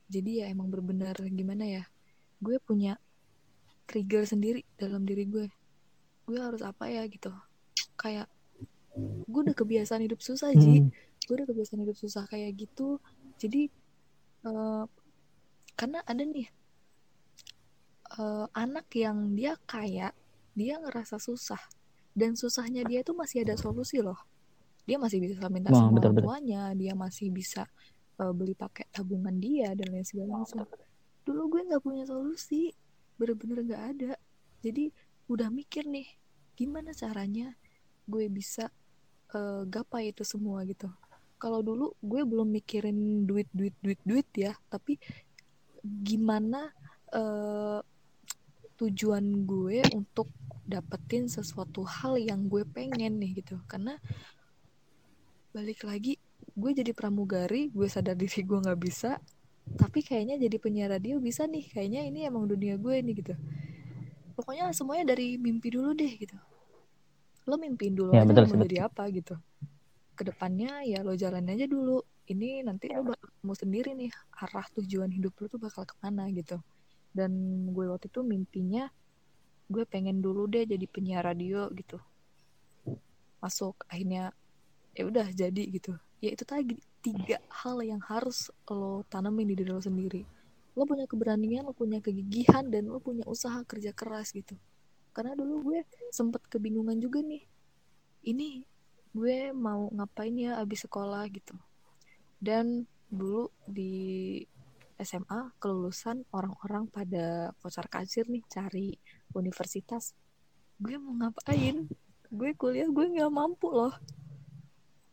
D: Jadi ya emang bener-bener gimana ya? Gue punya trigger sendiri dalam diri gue. Gue harus apa ya gitu. Kayak gue udah kebiasaan hidup susah Ji.
C: Hmm.
D: Gue udah kebiasaan hidup susah kayak gitu. Jadi eh, karena ada nih eh, anak yang dia kaya, dia ngerasa susah. Dan susahnya dia tuh masih ada solusi loh. Dia masih bisa minta sama orang
C: betul-betul.
D: tuanya, dia masih bisa eh, beli pakai tabungan dia dan lain segala macam. Dulu gue nggak punya solusi, bener-bener nggak ada. Jadi udah mikir nih, gimana caranya gue bisa eh, gapai itu semua gitu. Kalau dulu gue belum mikirin duit, duit, duit, duit ya, tapi gimana eh, tujuan gue untuk dapetin sesuatu hal yang gue pengen nih gitu karena balik lagi gue jadi pramugari gue sadar <laughs> diri gue nggak bisa tapi kayaknya jadi penyiar radio bisa nih kayaknya ini emang dunia gue nih gitu. Pokoknya semuanya dari mimpi dulu deh gitu. Lo mimpiin dulu
C: Ya, betul
D: mau
C: betul.
D: jadi apa gitu. Ke depannya ya lo jalan aja dulu. Ini nanti lo mau sendiri nih arah tujuan hidup lo tuh bakal ke mana gitu. Dan gue waktu itu mimpinya gue pengen dulu deh jadi penyiar radio gitu. Masuk akhirnya ya udah jadi gitu. Ya itu tadi tiga hal yang harus lo tanemin di diri lo sendiri. Lo punya keberanian lo punya kegigihan dan lo punya usaha kerja keras gitu. Karena dulu gue sempet kebingungan juga nih. Ini gue mau ngapain ya abis sekolah gitu. Dan dulu di SMA kelulusan orang-orang pada kocar kacir nih cari universitas. Gue mau ngapain? Gue kuliah gue nggak mampu loh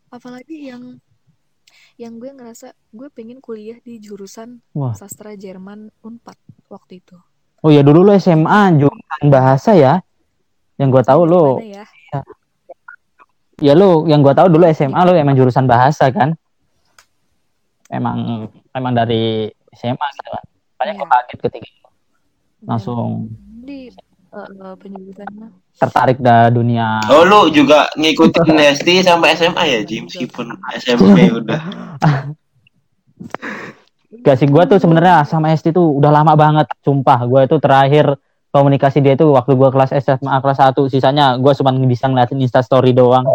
D: apalagi yang yang gue ngerasa gue pengen kuliah di jurusan
C: Wah.
D: sastra Jerman Unpad waktu itu
C: Oh ya dulu lo SMA jurusan bahasa ya. Yang gue tahu lo,
D: Gimana ya
C: ya lo yang gue tahu dulu SMA lo emang jurusan bahasa kan. Emang emang dari SMA gitu kan. Gue
D: Iya.
C: kaget ketika langsung
D: di penjurusan mah
C: tertarik dah dunia.
A: Oh lu juga ngikutin <laughs> SD sampai SMA ya Jim? Meskipun SMP udah. <laughs>
C: Gak sih gue tuh sebenarnya sama SD tuh udah lama banget, sumpah. Gue itu terakhir komunikasi dia itu waktu gue kelas SMA kelas 1 sisanya gue cuma bisa ngeliatin Insta story doang.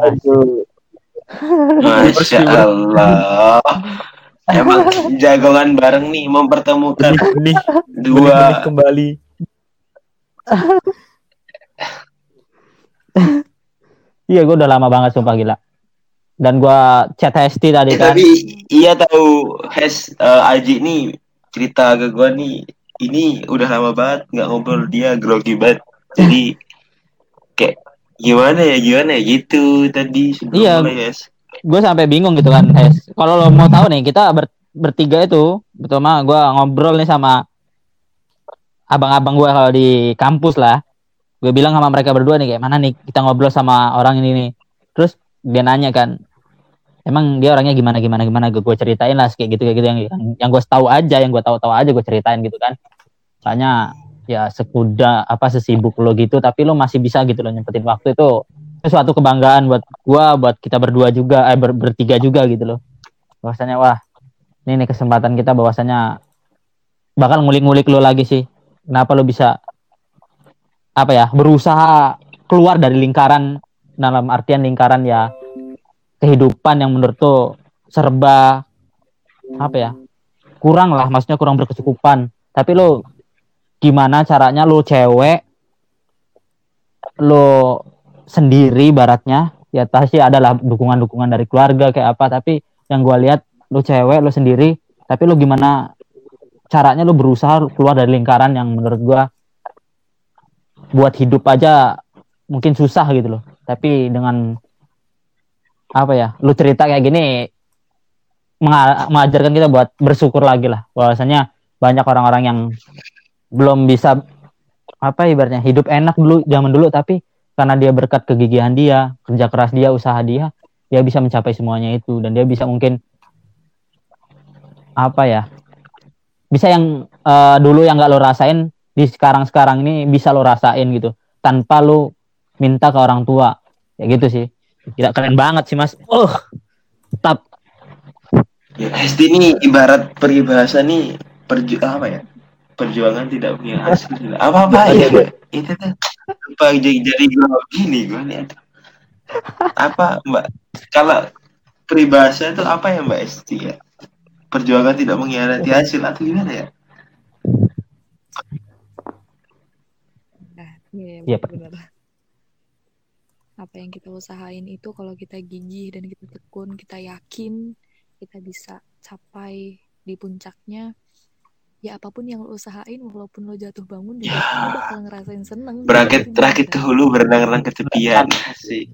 A: Masya Allah. Emang jagongan bareng nih mempertemukan
B: benih
A: dua.
B: Kembali <laughs> <laughs>
C: Iya gue udah lama banget sumpah gila. Dan gue chat Hesti tadi
A: Eh,
C: kan.
A: tapi iya tahu Hes eh, Aji nih cerita ke gua nih ini udah lama banget nggak ngobrol dia grogi banget <laughs> jadi kayak gimana ya gimana ya gitu tadi
C: Iya. gue sampai bingung gitu kan Hes kalau lo mau tahu nih kita ber- bertiga itu betul mah gue ngobrol nih sama abang-abang gue kalau di kampus lah gue bilang sama mereka berdua nih kayak mana nih kita ngobrol sama orang ini nih. Terus dia nanya kan emang dia orangnya gimana gimana gimana? Gue ceritain lah kayak gitu kayak gitu yang yang, yang gue tahu aja yang gue tahu-tahu aja gue ceritain gitu kan. Soalnya ya sekuda apa sesibuk lo gitu tapi lo masih bisa gitu loh nyempetin waktu itu. Itu suatu kebanggaan buat gua buat kita berdua juga eh ber- bertiga juga gitu loh. Bahwasanya wah ini nih kesempatan kita bahwasanya bakal ngulik-ngulik lo lagi sih. Kenapa lo bisa apa ya berusaha keluar dari lingkaran dalam artian lingkaran ya kehidupan yang menurut lo serba apa ya kurang lah maksudnya kurang berkecukupan. Tapi lo gimana caranya lo cewek lo sendiri baratnya ya pasti adalah dukungan-dukungan dari keluarga kayak apa tapi yang gua lihat lu cewek lu sendiri tapi lu gimana caranya lu berusaha keluar dari lingkaran yang menurut gua buat hidup aja mungkin susah gitu loh. Tapi dengan apa ya lu cerita kayak gini menga- mengajarkan kita buat bersyukur lagi lah. Bahwasanya banyak orang-orang yang belum bisa apa ibaratnya hidup enak dulu zaman dulu tapi karena dia berkat kegigihan dia kerja keras dia usaha dia dia bisa mencapai semuanya itu. Dan dia bisa mungkin apa ya bisa yang eh, dulu yang nggak lo rasain di sekarang sekarang ini bisa lo rasain gitu. Tanpa lo minta ke orang tua. Ya gitu sih. Tidak keren banget sih mas. Oh tap
A: ya, SD ini ibarat peribahasa nih perju apa ya? Perjuangan tidak punya hasil. Apa apa ya itu tuh apa jadi jadi grogi nih gua nih apa mbak? Kalau peribahasa itu apa ya mbak Esti ya? Perjuangan tidak mengkhianati hasil atau gimana ya
D: Nah, iya
C: Iya,
D: benar. Apa yang kita usahain itu kalau kita gigih dan kita tekun, kita yakin kita bisa capai di puncaknya. Ya apa pun yang lo usahain, walaupun lo jatuh bangun, juga
A: Ya.
D: lo bakal ngerasain seneng.
A: berakit
D: Itu
A: rakit ke hulu berenang-renang ke tepian sih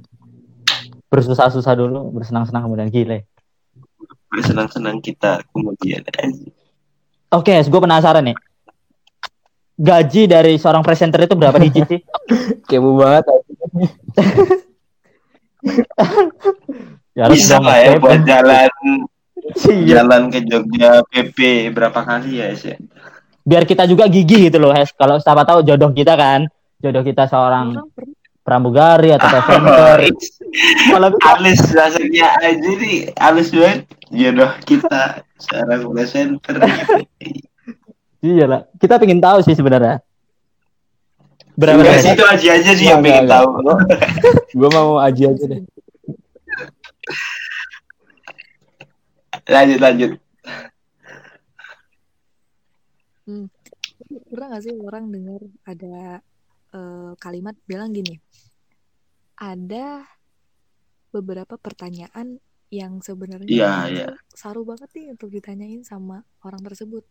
C: bersusah-susah dulu bersenang-senang kemudian gile
A: bersenang-senang kita kemudian
C: oke gue penasaran nih gaji dari seorang presenter itu berapa digit sih? <laughs>
B: Kepo banget <laughs>
C: ya harus
A: bisa lah ya
C: Mas.
A: buat jalan
C: Iya.
A: jalan ke Jogja PP berapa kali ya ya
C: biar kita juga gigih gitu loh Hes. Kalau siapa tahu jodoh kita kan jodoh kita seorang pramugari atau presenter. <laughs> Kalau
A: halus rasanya aja nih halus banget. Jodoh kita seorang presenter gitu.
C: Iya lah. Kita pengen tahu sih sebenarnya. Berapa
A: iya,
C: Enggak
A: sih itu aja aja sih yang pengen tahu. <laughs>
B: Gue mau aja aja deh.
A: Lanjut lanjut.
D: Hmm. Pernah gak sih orang dengar ada uh, kalimat bilang gini, ada beberapa pertanyaan yang sebenarnya yeah,
A: yeah.
D: saru banget nih untuk ditanyain sama orang tersebut.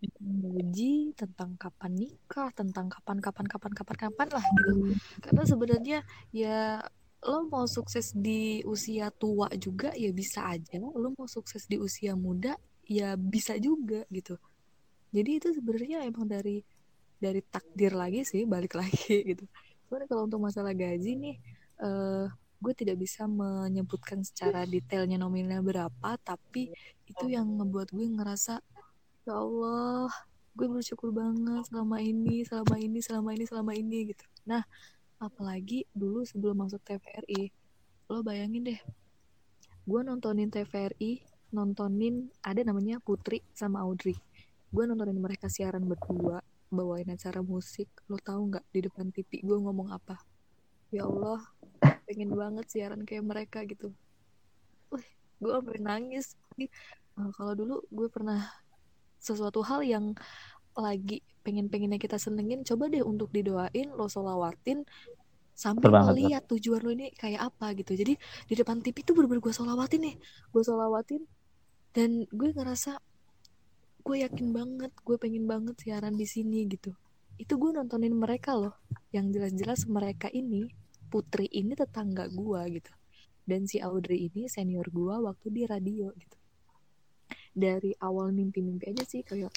D: Gaji, tentang kapan nikah, tentang kapan kapan kapan kapan kapan lah gitu. Karena sebenarnya ya lo mau sukses di usia tua juga ya bisa aja, lo mau sukses di usia muda ya bisa juga gitu. Jadi itu sebenarnya emang dari dari takdir lagi sih, balik <laughs> lagi gitu. Cuman kalau untuk masalah gaji nih, eh gue tidak bisa menyebutkan secara detailnya nominalnya berapa, tapi itu yang ngebuat gue ngerasa ya Allah, gue bersyukur banget selama ini, selama ini, selama ini, selama ini gitu. Nah, apalagi dulu sebelum masuk TVRI, lo bayangin deh, gue nontonin TVRI, nontonin ada namanya Putri sama Audrey. Gue nontonin mereka siaran berdua bawain acara musik lo tahu nggak di depan TV gue ngomong apa? Ya Allah pengen banget siaran kayak mereka gitu. Wih, gue sampai nangis. Uh, kalau dulu gue pernah sesuatu hal yang lagi pengen-pengennya kita senengin coba deh untuk didoain lo solawatin sampai lo lihat tujuan lo ini kayak apa gitu. Jadi di depan TV tuh bener-bener gue solawatin nih gue solawatin. Dan gue ngerasa gue yakin banget gue pengen banget siaran di sini gitu. Itu gue nontonin mereka loh yang jelas-jelas mereka ini putri ini tetangga gue gitu. Dan si Audrey ini senior gue waktu di radio gitu dari awal mimpi-mimpi aja sih kayak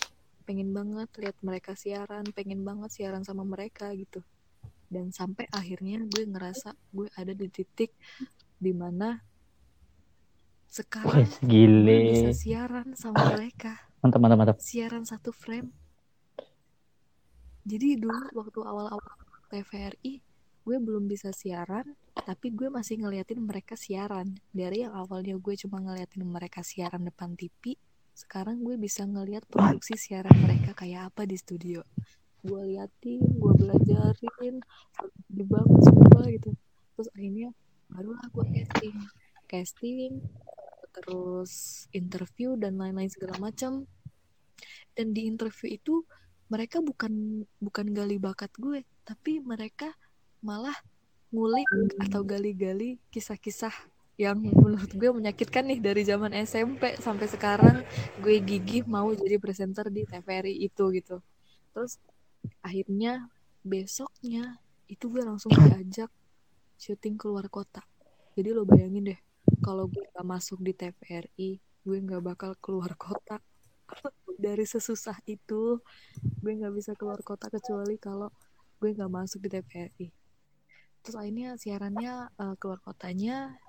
D: pengen banget lihat mereka siaran pengen banget siaran sama mereka gitu. Dan sampai akhirnya gue ngerasa gue ada di titik di mana sekarang gue bisa siaran sama <clears throat> mereka.
C: Mantap mantap mantap.
D: Siaran satu frame. Jadi dulu waktu awal-awal TVRI gue belum bisa siaran tapi gue masih ngeliatin mereka siaran. Dari yang awalnya gue cuma ngeliatin mereka siaran depan TV sekarang gue bisa ngeliat produksi siaran mereka kayak apa di studio. Gue liatin gue belajarin di banget semua gitu. Terus akhirnya barulah gue casting. Casting terus interview dan lain-lain segala macam. Dan di interview itu mereka bukan bukan gali bakat gue tapi mereka malah ngulik atau gali-gali kisah-kisah yang menurut gue menyakitkan nih dari zaman SMP sampai sekarang. Gue gigih mau jadi presenter di TVRI itu gitu. Terus akhirnya besoknya itu gue langsung diajak syuting keluar kota. Jadi lo bayangin deh kalau gue gak masuk di TVRI gue gak bakal keluar kota. <laughs> Dari sesusah itu gue gak bisa keluar kota kecuali kalau gue gak masuk di TVRI terus akhirnya siarannya uh, keluar kotanya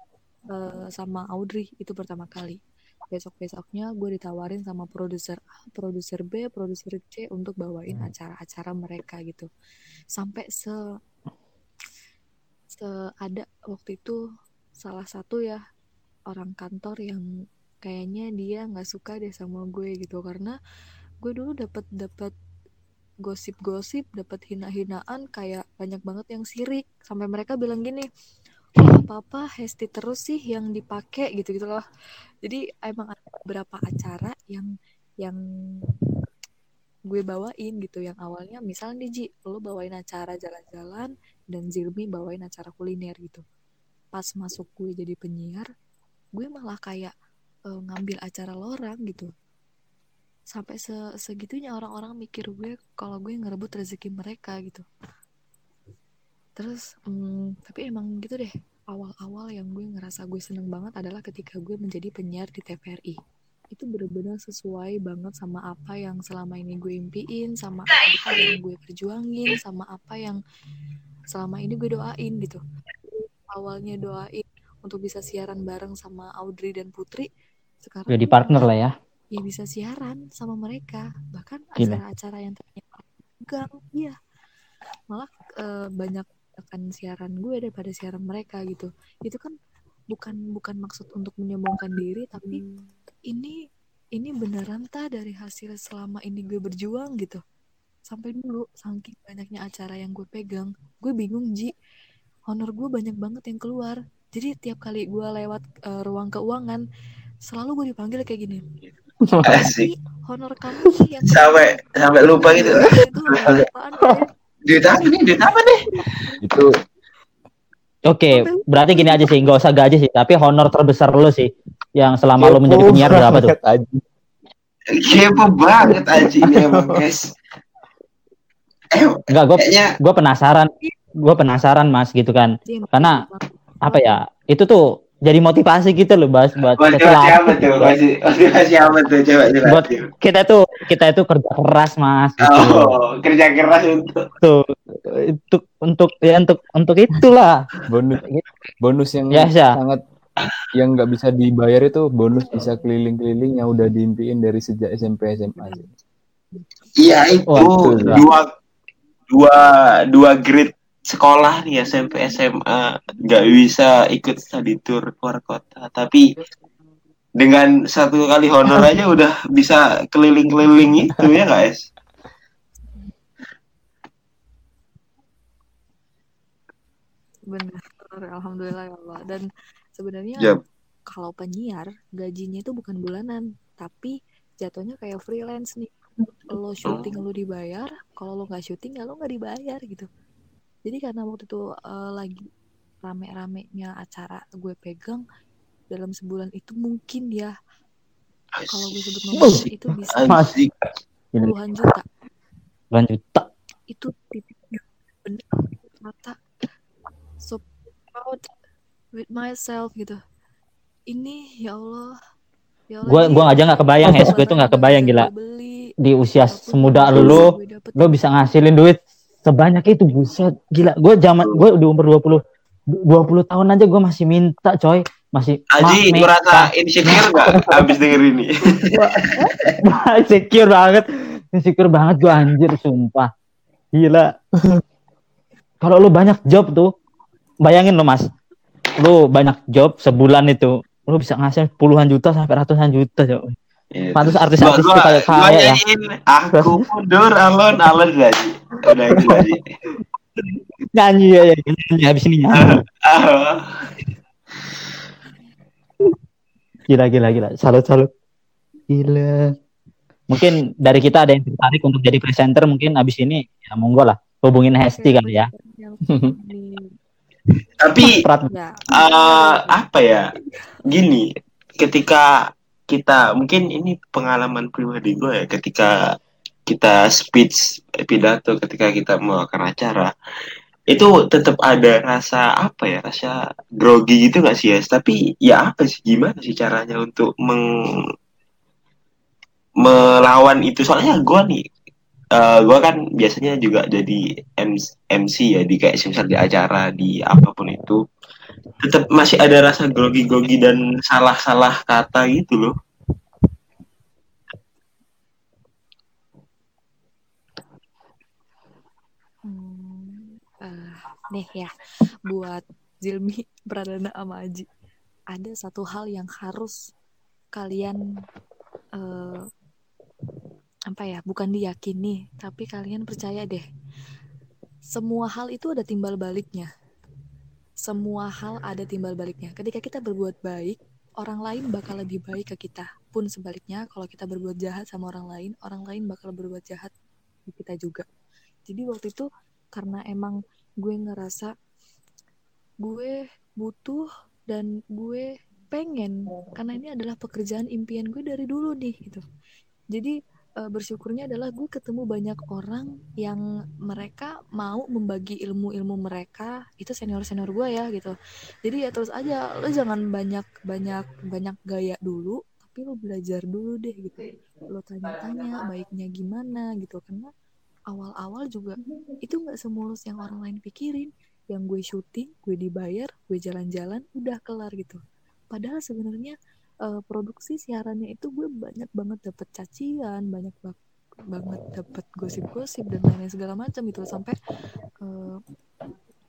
D: uh, sama Audrey itu pertama kali. Besok besoknya gue ditawarin sama produser A produser B produser C untuk bawain acara-acara mereka gitu. Sampai se se ada waktu itu salah satu ya orang kantor yang kayaknya dia nggak suka deh sama gue gitu. Karena gue dulu dapat dapat gosip-gosip dapat hina-hinaan kayak banyak banget yang sirik. Sampai mereka bilang gini oh, apa apa Hesti terus sih yang dipakai gitu gitu loh. Jadi emang ada beberapa acara yang yang gue bawain gitu. Yang awalnya misalnya nih Ji lo bawain acara jalan-jalan dan Zilmi bawain acara kuliner gitu. Pas masuk gue jadi penyiar gue malah kayak uh, ngambil acara lorang gitu sampai se segitunya orang-orang mikir gue kalau gue ngerebut rezeki mereka gitu. Terus hmm, tapi emang gitu deh. Awal-awal yang gue ngerasa gue seneng banget adalah ketika gue menjadi penyiar di TVRI itu benar-benar sesuai banget sama apa yang selama ini gue impiin sama apa yang gue perjuangin sama apa yang selama ini gue doain gitu. Awalnya doain untuk bisa siaran bareng sama Audrey dan Putri sekarang
C: jadi partner lah ya
D: ya bisa siaran sama mereka. Bahkan acara-acara yang ternyata gang iya. Malah e, banyak akan siaran gue daripada siaran mereka gitu. Itu kan bukan bukan maksud untuk menyombongkan diri tapi ini ini beneran ta dari hasil selama ini gue berjuang gitu. Sampai dulu saking banyaknya acara yang gue pegang gue bingung ji. Honor gue banyak banget yang keluar. Jadi tiap kali gue lewat uh, ruang keuangan selalu gue dipanggil kayak gini
A: Asik.
D: honor kamu nih yang
A: Sampai sampai lupa gitu.
D: ya?
A: Duit apa nih? Duit apa nih?
B: Itu
C: Oke, berarti gini aja sih, nggak usah gaji sih, tapi honor terbesar lu sih, yang selama lu menjadi
B: kepo
C: penyiar berapa tuh?
B: Aji.
A: Kepo banget aja ini emang guys. Eh,
C: Enggak, gue
A: kayaknya
C: gue penasaran, gue penasaran mas gitu kan, Karena- apa ya? Itu tuh jadi motivasi gitu loh, bahas buat
A: motivasi apa tuh? Masih motivasi apa tuh? Coba
C: buat
A: jelasin.
C: kita tuh kita itu kerja keras mas, gitu.
A: Oh, kerja keras untuk
C: Tuh, untuk untuk ya untuk untuk itulah.
B: bonus bonus yang
C: Ya, ya.
B: sangat yang nggak bisa dibayar itu bonus bisa keliling-keliling yang udah diimpiin dari sejak SMP SMA.
A: Iya itu
C: Wah,
A: dua dua dua grade sekolah nih SMP SMA nggak bisa ikut study tour keluar kota. Tapi dengan satu kali honor <laughs> aja udah bisa keliling-keliling itu ya guys
D: benar alhamdulillah ya Allah. Dan sebenarnya
A: Yap.
D: kalau penyiar gajinya itu bukan bulanan tapi jatuhnya kayak freelance nih. Lo syuting lo dibayar. Kalau lo nggak syuting ya lo nggak dibayar gitu jadi karena waktu itu eh, lagi rame-ramenya acara gue pegang dalam sebulan itu mungkin ya kalau gue sebut nomornya itu bisa puluhan juta
C: Lanjut. Tak.
D: itu titiknya bener mata so proud with myself gitu ini ya Allah ya Allah,
C: Gua-
D: ini
C: gua aja nggak kebayang, Hes. Gua tuh nggak
D: yang
C: kebayang,
D: bisa
C: gila.
D: gue beli,
C: Di usia semuda lu,
D: gue
C: lo bisa ngasilin duit sebanyak itu buset. Gila gue zaman gue udah umur 20 20 tahun aja gue masih minta coy. Masih
A: Aji merasa insecure nggak abis denger ini? <laughs>
C: Insecure banget. Insecure banget gue anjir sumpah. Gila. Kalau lu banyak job tuh bayangin lo mas. Lu banyak job sebulan itu lu bisa ngasih puluhan juta sampai ratusan juta coy Pantes artis-artis
A: Gua-
C: tuh kayak
A: gua
C: kaya ya.
A: aku mundur alon alon lagi udah gitu lagi
C: nyanyi ya, ya. Nyanyi habis ini nyanyi. <laughs> Gila gila gila. Salut salut. Gila. Mungkin dari kita ada yang tertarik untuk jadi presenter mungkin abis ini ya monggo lah. Hubungin Hesti kali ya.
A: Tapi eh, apa ya? Gini ketika kita mungkin ini pengalaman pribadi gue ya ketika kita speech pidato ketika kita melakukan acara itu tetap ada rasa apa ya rasa grogi gitu gak sih ya tapi ya apa sih gimana sih caranya untuk meng melawan itu? Soalnya gue nih eh gue kan biasanya juga jadi MC, ya di kayak misal di acara di apa pun itu tetap masih ada rasa grogi-grogi dan salah-salah kata gitu loh.
D: Hmm, eh, nih ya, buat Zilmi, <laughs> Pradana, sama Aji. Ada satu hal yang harus kalian eh, apa ya? Bukan diyakini, tapi kalian percaya deh. Semua hal itu ada timbal baliknya. Semua hal ada timbal baliknya. Ketika kita berbuat baik, orang lain bakal lebih baik ke kita. Pun sebaliknya, kalau kita berbuat jahat sama orang lain, orang lain bakal berbuat jahat ke kita juga. Jadi waktu itu karena emang gue ngerasa gue butuh dan gue pengen karena ini adalah pekerjaan impian gue dari dulu nih gitu. Jadi eh, bersyukurnya adalah gue ketemu banyak orang yang mereka mau membagi ilmu-ilmu mereka itu senior-senior gue ya gitu. Jadi ya terus aja lo jangan banyak banyak banyak gaya dulu tapi lo belajar dulu deh gitu. Lo tanya-tanya baiknya gimana gitu karena awal-awal juga itu nggak semulus yang orang lain pikirin yang gue syuting gue dibayar gue jalan-jalan udah kelar gitu padahal sebenarnya eh, produksi siarannya itu gue banyak banget dapet cacian banyak ba- banget dapet gosip-gosip dan lain-lain segala macam gitu sampai eh,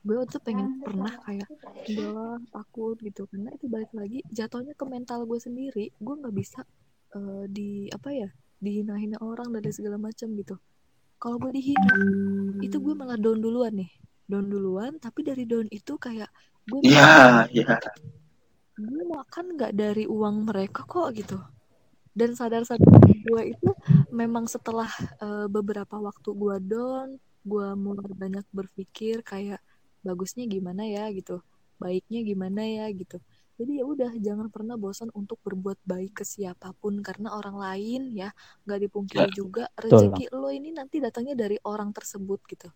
D: gue itu pengen pernah kayak lah takut gitu. Karena itu balik lagi jatuhnya ke mental gue sendiri. Gue nggak bisa eh, di apa ya dihina-hina orang dari segala macam gitu. Kalau gue dihina itu gue malah down duluan nih. Down duluan tapi dari down itu kayak gue
A: Iya, iya.
D: Gue makan nggak dari uang mereka kok? Gitu. Dan sadar-sadar gue itu memang setelah uh, beberapa waktu gue down gue mulai banyak berpikir kayak bagusnya gimana ya? Gitu. Baiknya gimana ya? Gitu. Jadi ya udah jangan pernah bosan untuk berbuat baik ke siapa pun karena orang lain ya. Nggak dipungkiri ya, juga rezeki lo ini nanti datangnya dari orang tersebut gitu.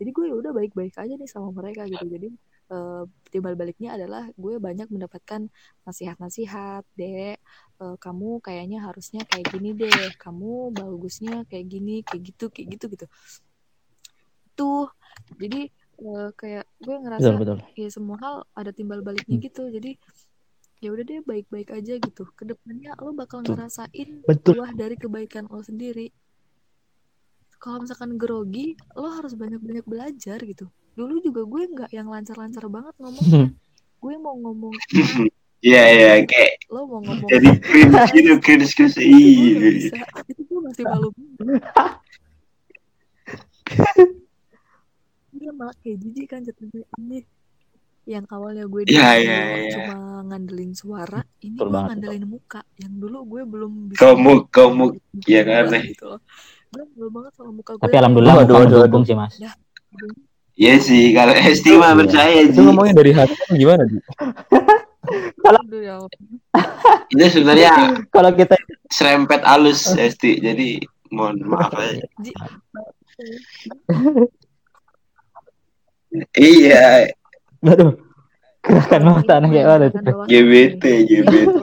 D: Jadi gue ya udah baik-baik aja nih sama mereka gitu. Jadi uh, timbal baliknya adalah gue banyak mendapatkan nasihat-nasihat dek uh, kamu kayaknya harusnya kayak gini deh kamu bagusnya kayak gini kayak gitu kayak gitu gitu tuh jadi uh, kayak gue ngerasa betul, betul. ya semua hal ada timbal baliknya hmm. gitu jadi ya udah deh baik-baik aja gitu ke depannya lo bakal betul. ngerasain betul. buah dari kebaikan lo sendiri kalau misalkan grogi lo harus banyak-banyak belajar gitu dulu juga gue nggak yang lancar-lancar banget ngomong hmm. gue mau ngomong <laughs>
A: Iya iya kayak
D: lo mau ngomong
A: jadi cringe gitu cringe cringe iya
D: itu gue masih malu dia malah kayak jijik kan jatuhnya ini yang awalnya gue
A: yeah, yeah, yeah.
D: cuma ngandelin suara ini gue ngandelin muka. Yang dulu gue belum
A: bisa kamu kamu ya kan gitu
D: gue belum banget sama muka gue.
C: tapi alhamdulillah muka mendukung sih mas. Ya,
A: Iya sih, kalau Esti mah percaya
B: sih. Itu ngomongnya dari hati gimana, Di?
C: kalau
A: itu sebenarnya
C: kalau kita
A: serempet alus Esti, jadi mohon maaf aja. iya.
C: Aduh. Gerakan mata anak kayak mana tuh?
A: GBT, GBT.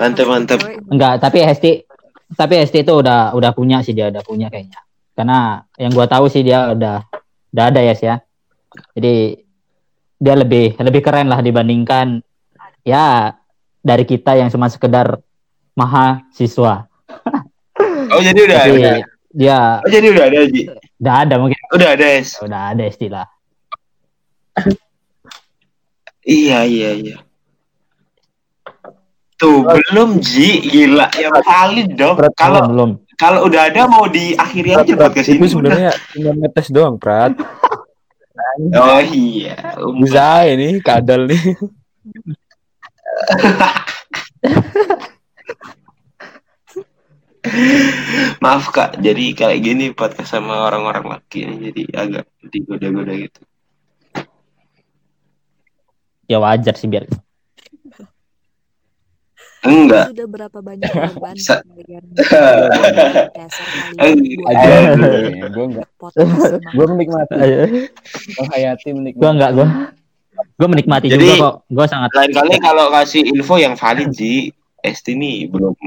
A: Mantap, mantap.
C: Enggak, tapi ST tapi ST itu udah udah punya sih dia udah punya kayaknya. Karena yang gua tahu sih dia udah udah ada ya sih ya. Jadi dia lebih lebih keren lah dibandingkan ya dari kita yang cuma sekedar mahasiswa.
A: Oh jadi udah Tapi, ada.
C: Dia.
A: Oh jadi udah ada Ji.
C: Udah ada mungkin.
A: Udah ada es.
C: Udah ada istilah
A: iya iya iya. Tuh belum Ji gila yang valid dong. Kalau belum. Kalau udah ada mau diakhiri aja podcast
B: ini. Itu sebenarnya cuma ngetes doang, Prat. <laughs>
A: oh iya.
B: Bisa ini kadal nih. <laughs>
A: Maaf kak, jadi kayak gini podcast sama orang-orang laki ini jadi agak digoda-goda gitu.
C: Ya wajar sih biar.
A: Enggak.
D: Sudah berapa banyak korban kalian <laughs>
B: kalian. Gue enggak. Gue menikmati. Menghayati menikmati.
C: Gue enggak gue. Gue menikmati Jadi, juga kok. Gue sangat.
A: Lain kali kalau kasih info yang valid sih, Esti ini belum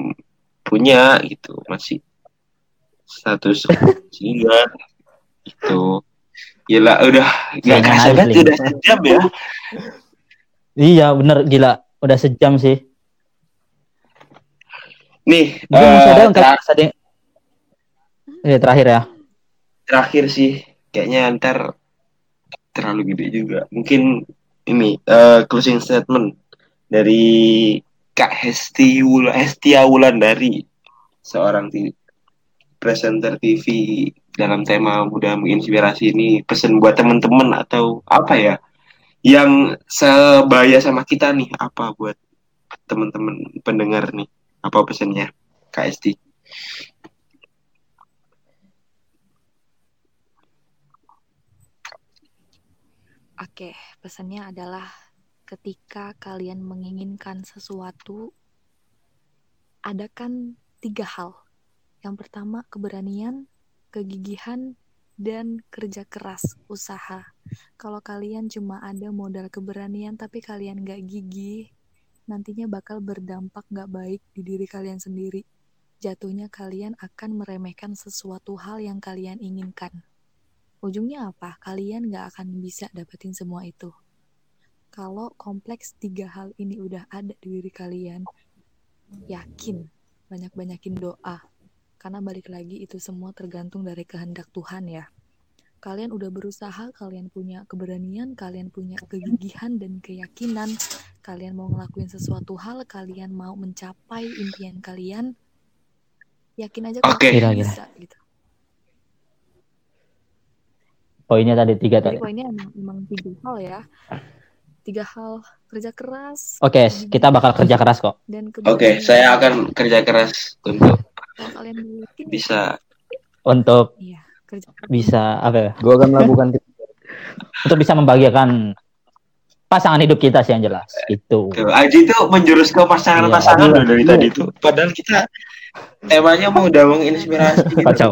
A: punya gitu masih status sehingga <laughs> itu gila udah nggak kerasa banget udah sejam ya
C: iya bener gila udah sejam sih
A: nih
C: Mungkin uh, ada ter ya, terakhir ya.
A: Terakhir sih kayaknya ntar terlalu gede juga. Mungkin ini uh, closing statement dari Kak Hesti Wul Hestia Wulandari seorang presenter TV dalam tema mudah menginspirasi ini pesan buat teman-teman atau apa ya yang sebaya sama kita nih apa buat teman-teman pendengar nih apa pesannya Hesti
D: Oke, pesannya adalah ketika kalian menginginkan sesuatu, ada kan tiga hal. Yang pertama, keberanian, kegigihan, dan kerja keras, usaha. Kalau kalian cuma ada modal keberanian tapi kalian gak gigih, nantinya bakal berdampak gak baik di diri kalian sendiri. Jatuhnya kalian akan meremehkan sesuatu hal yang kalian inginkan. Ujungnya apa? Kalian gak akan bisa dapetin semua itu kalau kompleks tiga hal ini udah ada di diri kalian, yakin banyak-banyakin doa. Karena balik lagi itu semua tergantung dari kehendak Tuhan ya. Kalian udah berusaha, kalian punya keberanian, kalian punya kegigihan dan keyakinan, kalian mau ngelakuin sesuatu hal, kalian mau mencapai impian kalian, yakin aja kalau
A: okay.
D: kalian bisa gitu.
C: Poinnya tadi tiga tadi.
D: poinnya emang, emang tiga hal ya tiga hal kerja keras
C: Oke, kita bakal kerja keras kok.
D: dan
A: Oke,
D: keberanian.
A: saya akan kerja keras untuk
D: kalian mungkin
A: bisa
C: Untuk
D: iya kerja
C: bisa apa ya?
B: Gue akan melakukan <laughs>
C: Untuk bisa membahagiakan pasangan hidup kita sih yang jelas. Itu.
A: Tuh, Aji itu menjurus ke pasangan-pasangan loh dari tadi tuh. Padahal kita temanya mau udah menginspirasi. gitu.
C: Kacau.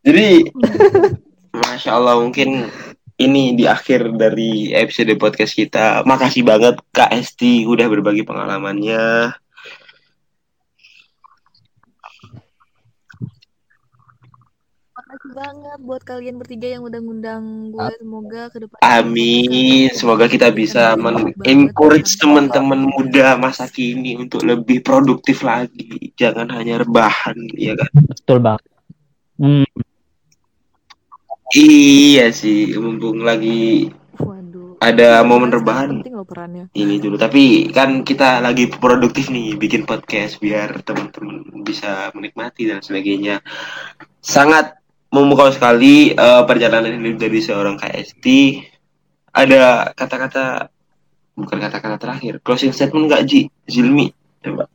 A: Jadi, masya Allah mungkin ini di akhir dari episode podcast kita. Makasih banget Kak Esti udah berbagi pengalamannya.
D: Banget buat kalian bertiga yang udah ngundang gue semoga ke depan
A: Amin. Semoga kita bisa men-encourage teman-teman muda masa kini untuk lebih produktif lagi. Jangan hanya rebahan, ya kan?
C: Betul banget. Hmm,
A: Iya sih, mumpung lagi
D: waduh
A: ada momen rebahan
D: penting loh perannya
A: ini dulu. Tapi kan kita lagi produktif nih, bikin podcast biar teman-teman bisa menikmati dan sebagainya. Sangat memukau sekali eh, perjalanan hidup dari seorang KST. Ada kata-kata bukan kata-kata terakhir, closing statement nggak Ji? Zilmi, coba.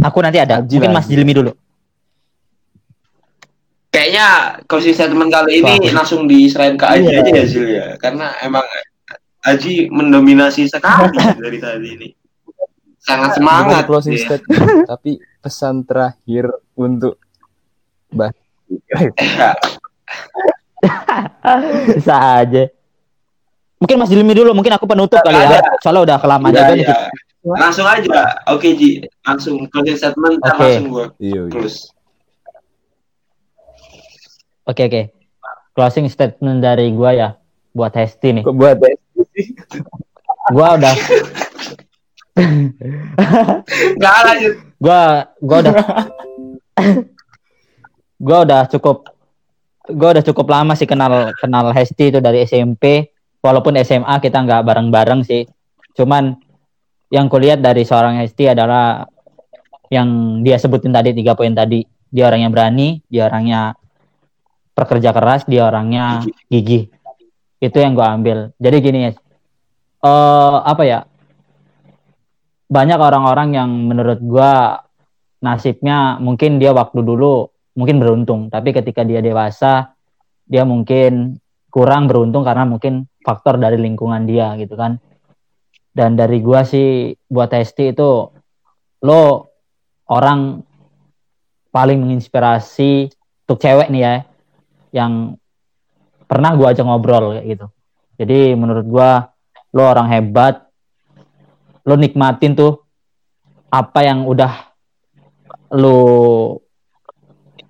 C: aku nanti ada.
B: Haji
C: Mungkin. Mas Jilmi dulu.
A: Kayaknya closing statement kali ini
C: Wah.
A: langsung diserahin ke Aji
B: Iya.
A: aja ya Zil ya, karena emang Aji mendominasi sekali <laughs> dari tadi ini. Sangat semangat.
B: Bukan closing
A: dia.
B: statement, tapi pesan terakhir untuk Mbak. <laughs>
C: Bisa aja. Mungkin Mas Jilmi dulu, mungkin aku penutup kali ya. Soalnya udah kelamaan
A: Iya,
C: juga nih.
A: iya. Langsung aja. Oke Ji, langsung closing statement
C: Oke.
A: langsung gua
B: Iya, iya.
A: close.
C: Oke oke. Closing statement dari gua ya buat Hesti nih.
B: Kok buat sih?
C: Gua udah
A: Enggak lanjut.
C: gua gua udah <laughs> gua udah cukup gua udah cukup lama sih kenal kenal Hesti itu dari SMP walaupun SMA kita nggak bareng-bareng sih. Cuman yang kulihat dari seorang Hesti adalah yang dia sebutin tadi tiga poin tadi. Dia orang yang berani dia orangnya pekerja keras dia orangnya gigih. Itu yang gua ambil. Jadi gini ya eh apa ya? Banyak orang-orang yang menurut gua nasibnya mungkin dia waktu dulu mungkin beruntung. Tapi ketika dia dewasa dia mungkin kurang beruntung karena mungkin faktor dari lingkungan dia gitu kan. Dan dari gua sih buat Hesti itu lo orang paling menginspirasi untuk cewek nih ya yang pernah gua ajak ngobrol gitu. Jadi menurut gua lo orang hebat lo nikmatin tuh apa yang udah lo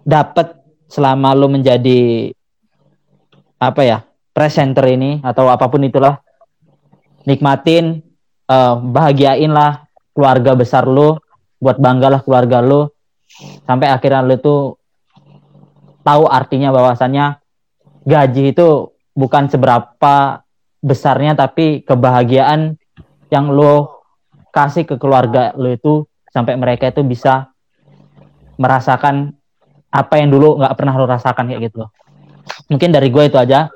C: dapat selama lo menjadi apa ya presenter ini atau apa pun itulah. Nikmatin eh, bahagiain lah keluarga besar lo buat banggalah keluarga lo sampai akhirnya lo tuh tahu artinya bahwasannya gaji itu bukan seberapa besarnya tapi kebahagiaan yang lo kasih ke keluarga lo itu sampai mereka itu bisa merasakan apa yang dulu nggak pernah lo rasakan kayak gitu. Mungkin dari gue itu aja.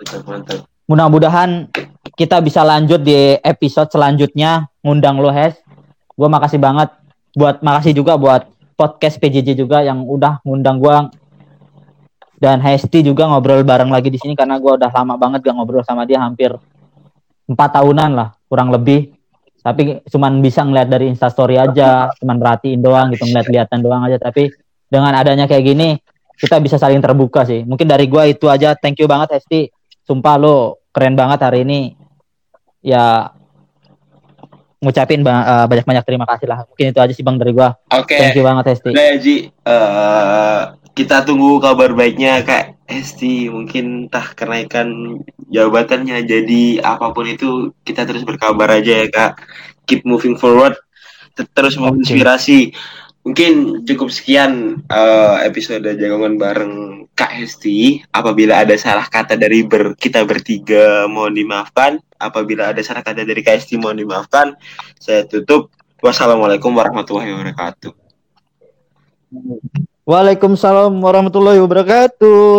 C: Mudah-mudahan kita bisa lanjut di episode selanjutnya ngundang lo Hes. Gue makasih banget buat makasih juga buat podcast PJJ juga yang udah ngundang gue dan Hesti juga ngobrol bareng lagi di sini karena gue udah lama banget gak ngobrol sama dia hampir empat tahunan lah kurang lebih tapi cuman bisa ngeliat dari instastory aja cuman perhatiin doang gitu ngeliat-liatan doang aja tapi dengan adanya kayak gini kita bisa saling terbuka sih. Mungkin dari gua itu aja. Thank you banget Hesti. Sumpah lo keren banget hari ini. Ya ngucapin ba- eh, banyak-banyak terima kasih lah. Mungkin itu aja sih bang dari gua.
A: Oke.
C: thank you banget Hesti.
A: Udah ya Ji, Eh, kita tunggu kabar baiknya Kak Esti. Mungkin entah kenaikan jabatannya jadi apa pun itu kita terus berkabar aja ya Kak. Keep moving forward, Ter- terus menginspirasi. Mungkin cukup sekian eh, episode jagongan bareng Kak Hesti. Apabila ada salah kata dari ber, kita bertiga mohon dimaafkan. Apabila ada salah kata dari Kak Hesti mohon dimaafkan. Saya tutup. Wassalamualaikum warahmatullahi wabarakatuh.
C: Waalaikumsalam warahmatullahi wabarakatuh